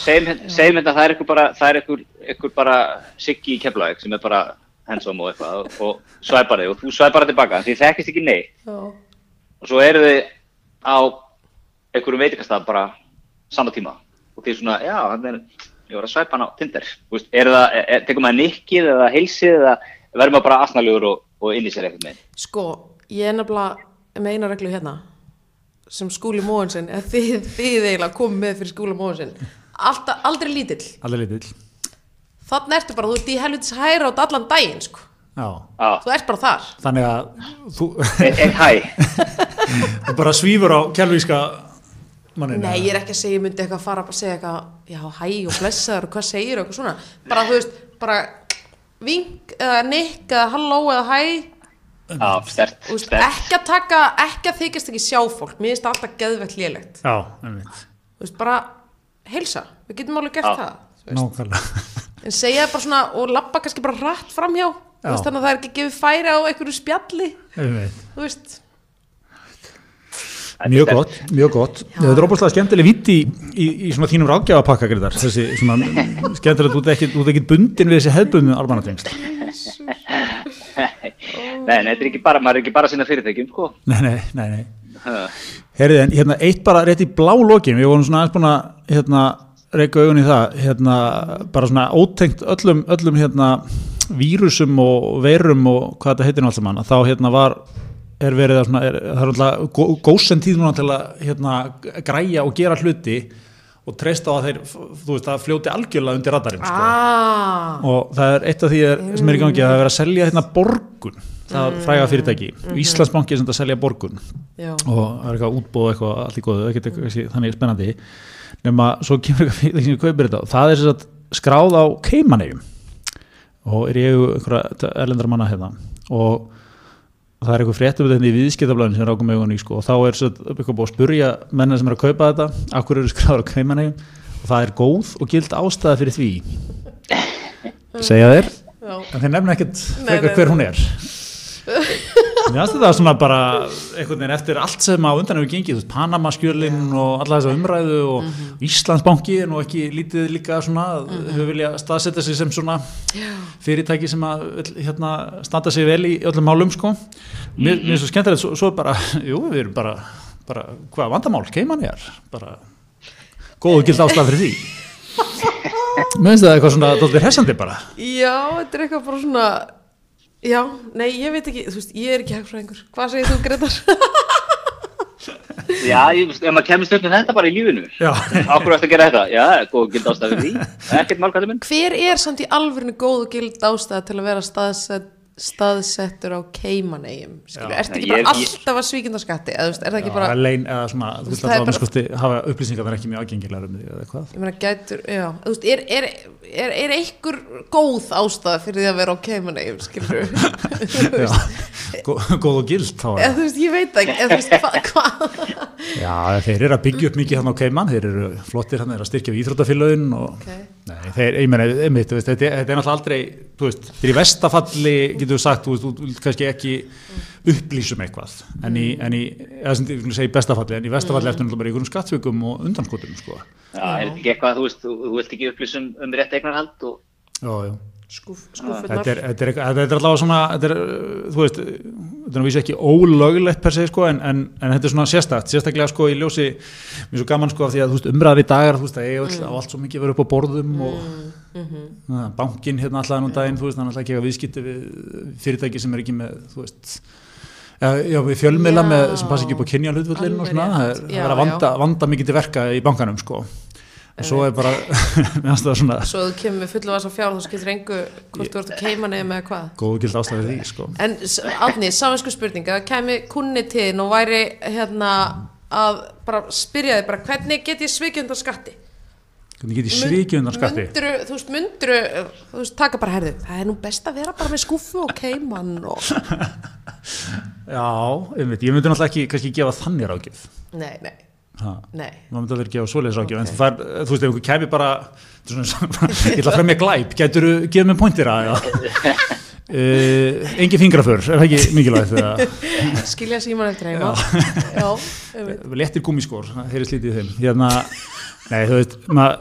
segjum hérna það er ykkur bara, það er ykkur, ykkur bara Siggi í keflaug sem er bara hensum og eitthvað og svæpar þig og þú svæpar það tilbaka því það ekkist ekki nei já. og svo eru þið á einhverjum veitikastaf bara saman tíma. Og því svona, já, hann er ég var að svæpa hann á Tinder. Er það, tekum maður nikkið eða heilsið eða verður maður bara asnaljúur og, og inn í sér eitthvað með sko, ég er nefnilega með eina reglu hérna sem skúli móhansinn eða þið, þið eiginlega komið með fyrir skúli móhansinn aldrei lítill. Aldrei lítill. Þannig ertu bara, þú ert í helvitis hæra át allan daginn sko. Já. þú ert bara þar. Þannig að þú þú bara svífur á kjálvíska Manina. Nei, ég er ekki að segja, ég myndi eitthvað að fara að segja eitthvað, já, hæ og blessaður og hvað segir og eitthvað svona, bara þú veist, bara vink eða nikk eða halló eða hæ Já, stert, veist, stert Ekki að taka, ekki að þykast ekki sjá fólk. Mér finnst það alltaf geðveikt lélegt. Já, einmitt. Þú veist, bara heilsa, við getum alveg gert já. það Nákvæmlega. En segja bara svona og lappa kannski bara rætt framhjá. Þannig að það er ekki gefið færi á einhverju spjalli. Einmitt. Þú veist Mjög gott, mjög gott. Já. Þetta er óbúinlega skemmtileg vitt í, í, í svona þínum rákjafapakka Gretar, þessi svona skemmtileg að þú ert ekki, ekki bundin við þessi hefðbundu almanatengst. Nei, nei, þetta er ekki bara, maður er ekki bara að sinna fyrirtækjum, sko. Nei, nei, nei, nei. Herrið, en hérna, eitt bara rétt í blá lokin, við vorum svona aðeins búin að, hérna, reyka augun í það, hérna, bara svona ótengt öllum, öllum, hérna, vírusum og veirum og hvað þetta heitir náttúrulega mann, þá, hérna, var er verið að, svona, er, það er alltaf góðsend tíð núna til að hérna, græja og gera hluti og treysta á að þeir, þú veist, að fljóti algjörlega undir radarinn, sko ah. og það er eitt af því er, sem er í gangi að það er að selja hérna borgun það er mm. fræga fyrirtæki, mm. Íslandsbanki er sem þetta selja borgun Já. og það er eitthvað útbóð eitthvað allir góðu, þannig spennandi nema svo kemur eitthvað fyrirtæki sem kaupir þetta og það er sér að skráð á keimanegjum og er ég einhverja erlendra manna hérna og það er eitthvað fréttum þetta í viðskiptablaðinu sem ákveð með augunni sko, og þá er eitthvað búið að spurja menna sem er að kaupa þetta akkur eru skráður að kaupa nefn og það er góð og gild ástæða fyrir því. Segja þeir. En þeir nefna ekkert hver hún er Mér finnst þetta svona bara einhvern veginn eftir allt sem á undan hefur gengið, Panama-skjölinn og alla þessa umræðu og mm -hmm. Íslandsbanki er nú ekki lítið líka svona, mm -hmm. hefur viljað staðsetja sig sem svona fyrirtæki sem að hérna, standa sig vel í öllum málum sko. Mér finnst þetta skemmtilegt, svo, svo bara, jú, við erum bara, bara hvað vandamál keimann er, bara góðu gild ástæða fyrir því. Mér finnst þetta eitthvað svona, þetta er hessandi bara. Já, þetta er eitthvað bara svona Já, nei, ég veit ekki, þú veist, ég er ekki hagfræðingur. Hvað segir þú, Gretar? Já, ég veist, ef maður kemur stöfnum þetta bara í lífinu, áhverju ætti að gera þetta? Já, góð gild ástæði fyrir því, ekkert málkvæði minn. Hver er samt í alverðinu góð og gild ástæði til að vera staðsett staðsettur á keimanegjum ertu ekki bara ég, alltaf að svíkjönda skatti eða er það ekki bara lein, eða svona, þú veist að bara... hafa upplýsingar það er ekki mjög aðgengilegar um því eða eitthvað ég meina gætur, já, þú veist, er, er, er, er einhver góð ástæða fyrir því að vera á keimanegjum, skilur góð og gild þá eða þú veist, ég veit ekki eða þú veist, hvað hva? já, þeir eru að byggja upp mikið hann á keiman þeir eru flottir, hann er að styrkja íþrótafélagin og okay. nei, þeir, ég meina, þetta er náttúrulega aldrei, þú veist, þeir eru í vestafalli getur þú sagt, þú veist, þú kannski ekki upplýsum eitthvað. En í, en í eða sem ég segi bestafalli en í vestafalli mm. eftir náttúrulega bara í einhverjum skattsveikum og undanskotum sko. Já, er þetta ekki eitthvað, þú veist, þú, þú vilt ekki upplýsum um rétt eignarhald og... Já, já. Skúf, þetta er, þetta, er, þetta er allavega svona þetta er, þú veist, þetta er náttúrulega ekki ólögulegt per se sko en, en, en þetta er svona sérstakt, sérstaklega sko í ljósi mjög svo gaman sko af því að veist umræði dagar, þú veist, það er mm. allt svo mikið verið upp á borðum og mm -hmm. bankin hérna alltaf ennum daginn, þú veist, hann alltaf ekki að viðskipti við fyrirtæki sem er ekki með, þú veist já, við fjölmiðla með, sem passi ekki upp á kynja hlutvöldin og svona, það er að vanda, vanda mikið til verka í bankanum sko. Og svo er bara svona, svo þú kemur þess að fjár þú skilur engu hvort þú ert að keima nefn með hvað. Góðu gild ástæðið því sko. en Átni, saminsku spurninga kemur kunni til og væri hérna að bara spyrja þig bara hvernig get ég svikjönda skatti hvernig get ég svikið undan skatti? Mundru, þú veist, mundru, þú veist, taka bara herðu, það er nú best að vera bara með skuffu og keiman og, Já, ég veit, ég myndi náttúrulega ekki kannski gefa þannig rákjöf nei, nei, Ha, nei, maður myndi að vera gefa svoleiðis rákjöf en þú, fær, þú veist, ef einhver kæmi bara er svona, ég ætla að fremja glæp getur þú gefið mér pointira uh, engin fingraför er það ekki mikilvægt eða? skilja síman eftir einmitt. léttir gúmiskór, þeir eru slítið í þeim. Hérna, nei, þú veist mað,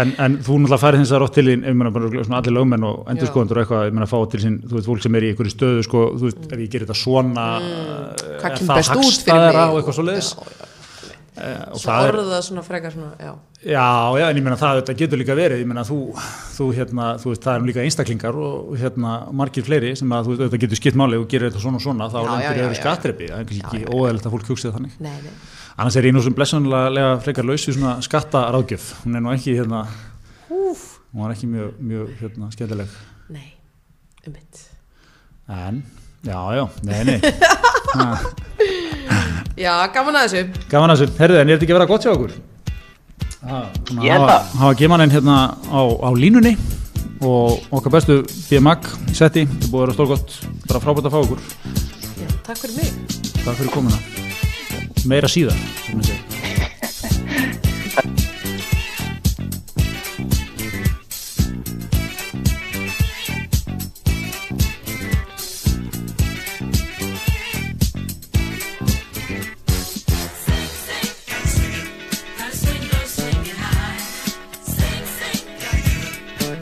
en, en þú náttúrulega færið þess að rátt til þín allir lögmenn og endurskoðandur og eitthvað, ég meina að fá til sín, þú veist, fólk sem er í einhverju stöðu, sko, þú veist, ef ég gerir þetta svona Mm. hvað er það mig? og eitthvað svoleiðis? Já, já, Eh, svona það orða það svona frekar svona, já, já, já, en ég meina það þetta getur líka verið, ég meina þú, þú hérna, þú veist, það er líka einstaklingar og hérna margir fleiri sem að þú veist, þetta getur skipt máli og gerir þetta svona og svona, þá lendur já. skattrepi, það er ekki óæðilegt að fólk hugsið þannig. Nei, nei annars er ég nú sem blessunlega frekar laus í svona skattaráðgjöf. Hún er nú ekki hérna Úf. hún var ekki mjög, mjög hérna, skemmtileg. Nei, um mitt en, já, já, nei, nei. Ha, já, gaman að þessu. Gaman að þessu, herðu, en er þetta ekki að vera gott hjá okkur? Ha, svona Ég held hafa, það. hafa gemaninn hérna á, á línunni og okkar bestu BMAG setti, þetta er búið að vera stórgott. Bara frábært að fá okkur. Já, takk fyrir mig. Takk fyrir komuna meira síðar sem ég segi